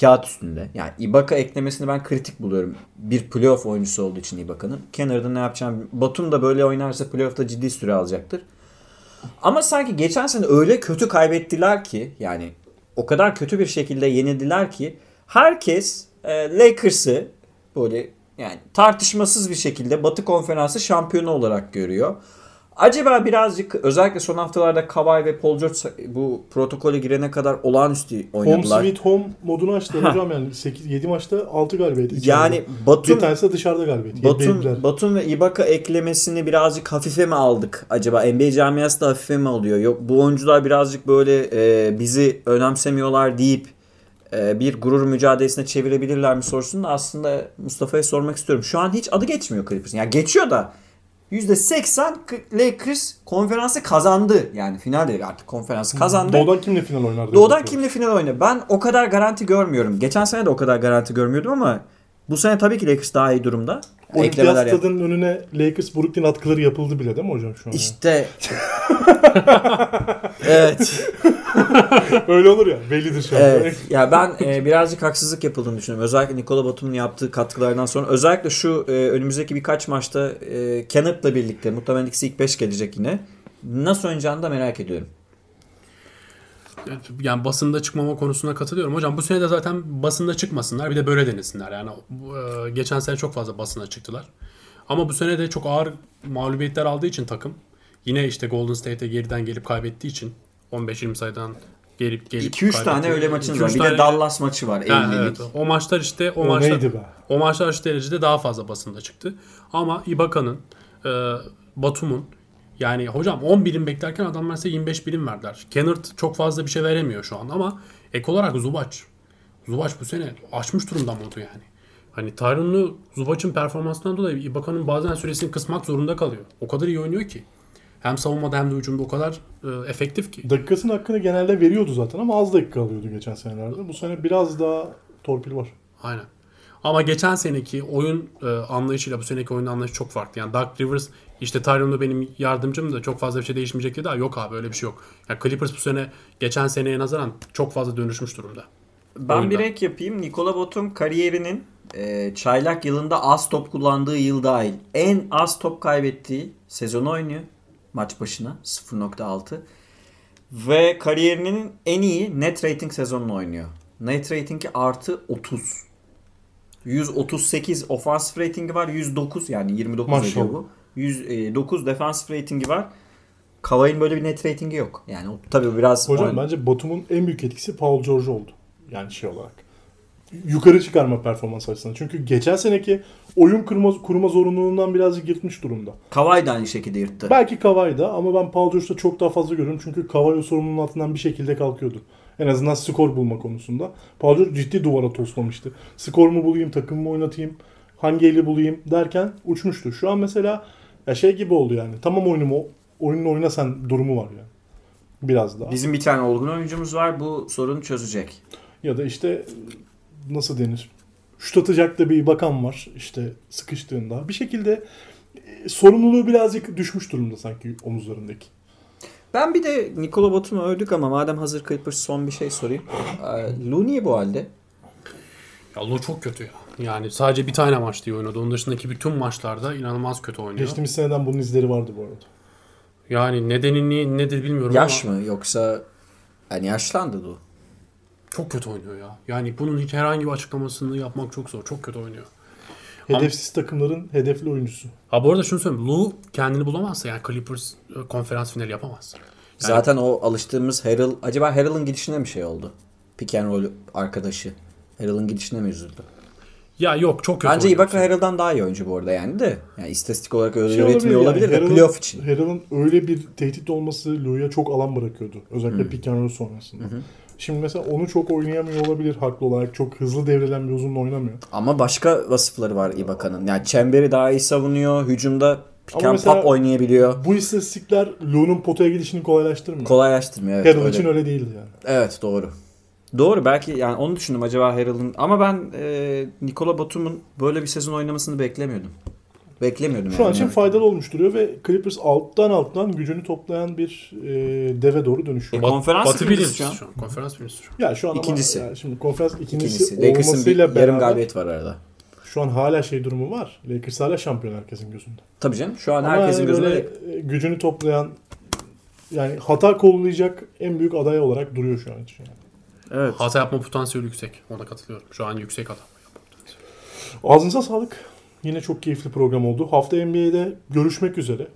S2: Kağıt üstünde. Yani Ibaka eklemesini ben kritik buluyorum. Bir playoff oyuncusu olduğu için Ibaka'nın. Kenarda ne yapacağım? Batum da böyle oynarsa playoff'ta ciddi süre alacaktır. Ama sanki geçen sene öyle kötü kaybettiler ki yani o kadar kötü bir şekilde yenildiler ki herkes e, Lakers'ı böyle yani tartışmasız bir şekilde Batı Konferansı şampiyonu olarak görüyor. Acaba birazcık özellikle son haftalarda Kawhi ve Paul George bu protokole girene kadar olağanüstü
S1: Home
S2: oynadılar.
S1: Sweet Home modunu açtılar hocam yani 8 7 maçta 6 galibiyet. içeride.
S2: Yani
S1: bir
S2: Batum
S1: tanesi de dışarıda galibiyet.
S2: Batum, Batum ve Ibaka eklemesini birazcık hafife mi aldık acaba? NBA camiası da hafife mi alıyor? Yok bu oyuncular birazcık böyle e, bizi önemsemiyorlar deyip bir gurur mücadelesine çevirebilirler mi sorusunu da aslında Mustafa'ya sormak istiyorum. Şu an hiç adı geçmiyor Clippers'ın. Yani geçiyor da %80 Lakers konferansı kazandı. Yani final değil artık konferansı kazandı.
S1: Doğudan kimle final oynardı?
S2: Doğudan kimle final oynadı? Ben o kadar garanti görmüyorum. Geçen sene de o kadar garanti görmüyordum ama bu sene tabii ki Lakers daha iyi durumda.
S1: Olimpiyat
S2: Eklemeler yap-
S1: stadının önüne Lakers Brooklyn atkıları yapıldı bile değil mi hocam şu an?
S2: İşte [LAUGHS] evet.
S1: Öyle olur ya bellidir şu an.
S2: Evet. Ya ben e, birazcık haksızlık yapıldığını düşünüyorum. Özellikle Nikola Batum'un yaptığı katkılardan sonra. Özellikle şu e, önümüzdeki birkaç maçta e, Kennard'la birlikte muhtemelen ikisi ilk 5 gelecek yine. Nasıl oynayacağını da merak ediyorum.
S3: Yani basında çıkmama konusuna katılıyorum. Hocam bu sene de zaten basında çıkmasınlar. Bir de böyle denesinler. Yani e, geçen sene çok fazla basına çıktılar. Ama bu sene de çok ağır mağlubiyetler aldığı için takım. Yine işte Golden State'e geriden gelip kaybettiği için 15-20 sayıdan gelip gelip
S2: 2-3 tane öyle maçınız
S3: 2-3
S2: var. Bir
S3: tane-
S2: de Dallas maçı var.
S3: Yani
S2: 50'lik.
S3: evet, o maçlar işte o,
S1: O
S3: maçlar
S1: neydi be?
S3: o maçlar aşırı derecede daha fazla basında çıktı. Ama Ibaka'nın, e, Batum'un yani hocam 10 birim beklerken adamlar size 25 birim verdiler. Kennard çok fazla bir şey veremiyor şu an ama ek olarak Zubac. Zubac bu sene açmış durumda modu yani. Hani Tyron'u Zubac'ın performansından dolayı Ibaka'nın bazen süresini kısmak zorunda kalıyor. O kadar iyi oynuyor ki. Hem savunmada hem de hücumda o kadar e, efektif ki.
S1: Dakikasının hakkını genelde veriyordu zaten ama az dakika alıyordu geçen senelerde. Bu sene biraz daha torpil var.
S3: Aynen. Ama geçen seneki oyun e, anlayışıyla bu seneki oyun anlayışı çok farklı. Yani Doug Rivers işte Tyron'da benim yardımcım da çok fazla bir şey değişmeyecek dedi. Yok abi öyle bir şey yok. Yani Clippers bu sene geçen seneye nazaran çok fazla dönüşmüş durumda.
S2: Ben
S3: Oyunda.
S2: bir ek yapayım. Nikola Batum kariyerinin e, çaylak yılında az top kullandığı yıl dahil en az top kaybettiği sezonu oynuyor. Maç başına 0.6. Ve kariyerinin en iyi net rating sezonunu oynuyor. Net ratingi artı 30. 138 ofansif ratingi var. 109 yani 29
S1: Maşallah.
S2: ediyor bu. 109 defansif ratingi var. Kavai'nin böyle bir net ratingi yok. Yani o, tabii biraz
S1: Hocam
S2: oyun-
S1: bence Batum'un en büyük etkisi Paul George oldu. Yani şey olarak. Yukarı çıkarma performans açısından. Çünkü geçen seneki oyun kurma, kurma zorunluluğundan birazcık yırtmış durumda.
S2: Kawhi da aynı şekilde yırttı.
S1: Belki Kavai'da ama ben Paul George'da çok daha fazla görüyorum. Çünkü Kavai o sorumluluğun altından bir şekilde kalkıyordu. En azından skor bulma konusunda. Paul ciddi duvara toslamıştı. Skor mu bulayım, takım mı oynatayım, hangi eli bulayım derken uçmuştu. Şu an mesela ya şey gibi oldu yani. Tamam oyunumu, oyununu oyna sen durumu var yani. Biraz daha.
S2: Bizim bir tane olgun oyuncumuz var. Bu sorunu çözecek.
S1: Ya da işte nasıl denir? Şut atacak da bir bakan var işte sıkıştığında. Bir şekilde e, sorumluluğu birazcık düşmüş durumda sanki omuzlarındaki.
S2: Ben bir de Nikola Batum'u övdük ama madem hazır Clippers son bir şey sorayım. Ee, Lou niye bu halde?
S3: Ya Lou çok kötü ya. Yani sadece bir tane maç diye oynadı. Onun dışındaki bütün maçlarda inanılmaz kötü oynuyor.
S1: Geçtiğimiz seneden bunun izleri vardı bu arada.
S3: Yani nedeni ni- nedir bilmiyorum
S2: Yaş
S3: ama
S2: mı yoksa yani yaşlandı Lou.
S3: çok kötü oynuyor ya. Yani bunun hiç herhangi bir açıklamasını yapmak çok zor. Çok kötü oynuyor.
S1: Hedefsiz takımların hedefli oyuncusu.
S3: Ha bu arada şunu söyleyeyim. Lou kendini bulamazsa yani Clippers e, konferans finali yapamaz. Yani
S2: Zaten o alıştığımız Harrell acaba Harrell'ın gidişine mi şey oldu? Pick and roll arkadaşı. Harrell'ın gidişine mi üzüldü?
S3: Ya yok çok kötü
S2: Bence. Ibaka Harrell'dan daha iyi oyuncu bu arada yani de. Yani istatistik olarak öyle
S1: Şey
S2: üretmiyor olabilir, de
S1: Harrell'ın-
S2: playoff için.
S1: Harrell'ın öyle bir tehdit olması Lou'ya çok alan bırakıyordu. Özellikle pick and roll sonrasında. Şimdi mesela onu çok oynayamıyor olabilir haklı olarak. Çok hızlı devrilen bir uzunla oynamıyor.
S2: Ama başka vasıfları var Ibaka'nın. Yani çemberi daha iyi savunuyor. Hücumda pick and pop oynayabiliyor.
S1: Bu istatistikler Lou'nun potaya gidişini kolaylaştırmıyor.
S2: Kolaylaştırmıyor. Evet,
S1: Harrell
S2: öyle.
S1: için öyle değildi yani.
S2: Evet doğru. Doğru belki yani onu düşündüm acaba Harrell'ın ama ben e, Nikola Batum'un böyle bir sezon oynamasını beklemiyordum. Beklemiyordum
S1: Şu an
S2: yani.
S1: için faydalı olmuş duruyor ve Clippers alttan alttan gücünü toplayan bir e, deve doğru dönüşüyor.
S2: E, konferans
S3: Batı
S2: birincisi şu an.
S3: şu an. Konferans birincisi şu an.
S1: Ya şu an
S2: İkincisi.
S1: ama yani şimdi konferans ikincisi,
S2: İkincisi. Lakers'ın bir
S1: olmasıyla
S2: yarım
S1: beraber
S2: galibiyet var arada.
S1: şu an hala şey durumu var. Lakers hala şampiyon herkesin gözünde.
S2: Tabii canım şu an
S1: Ama
S2: herkesin
S1: yani
S2: gözünde
S1: böyle e, gücünü toplayan yani hata kollayacak en büyük aday olarak duruyor şu an için. Yani.
S2: Evet.
S3: Hata yapma potansiyeli yüksek. Ona katılıyorum. Şu an yüksek hata yapma potansiyeli.
S1: Ağzınıza sağlık. Yine çok keyifli program oldu. Hafta NBA'de görüşmek üzere.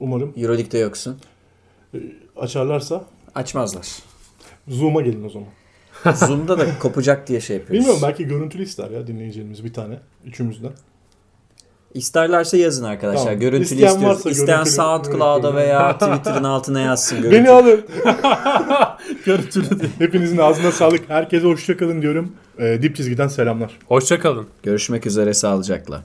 S1: Umarım
S2: Euroleague'de yoksun.
S1: açarlarsa
S2: Açmazlar.
S1: Zoom'a gelin o zaman. [LAUGHS]
S2: Zoom'da da kopacak diye şey yapıyoruz.
S1: Bilmiyorum belki görüntülü ister ya dinleyicilerimiz bir tane. Üçümüzden.
S2: İsterlerse yazın arkadaşlar.
S1: Tamam.
S2: Görüntülü
S1: İsteyen
S2: istiyoruz.
S1: varsa
S2: İsteyen
S1: görüntülü-
S2: SoundCloud'a veya Twitter'ın altına yazsın. [LAUGHS] Görüntülü.
S1: Beni alın. [LAUGHS]
S3: Görüntülü değil.
S1: Hepinizin ağzına sağlık. Herkese hoşçakalın diyorum. Ee, dip çizgiden selamlar.
S3: Hoşçakalın.
S2: Görüşmek üzere sağlıcakla.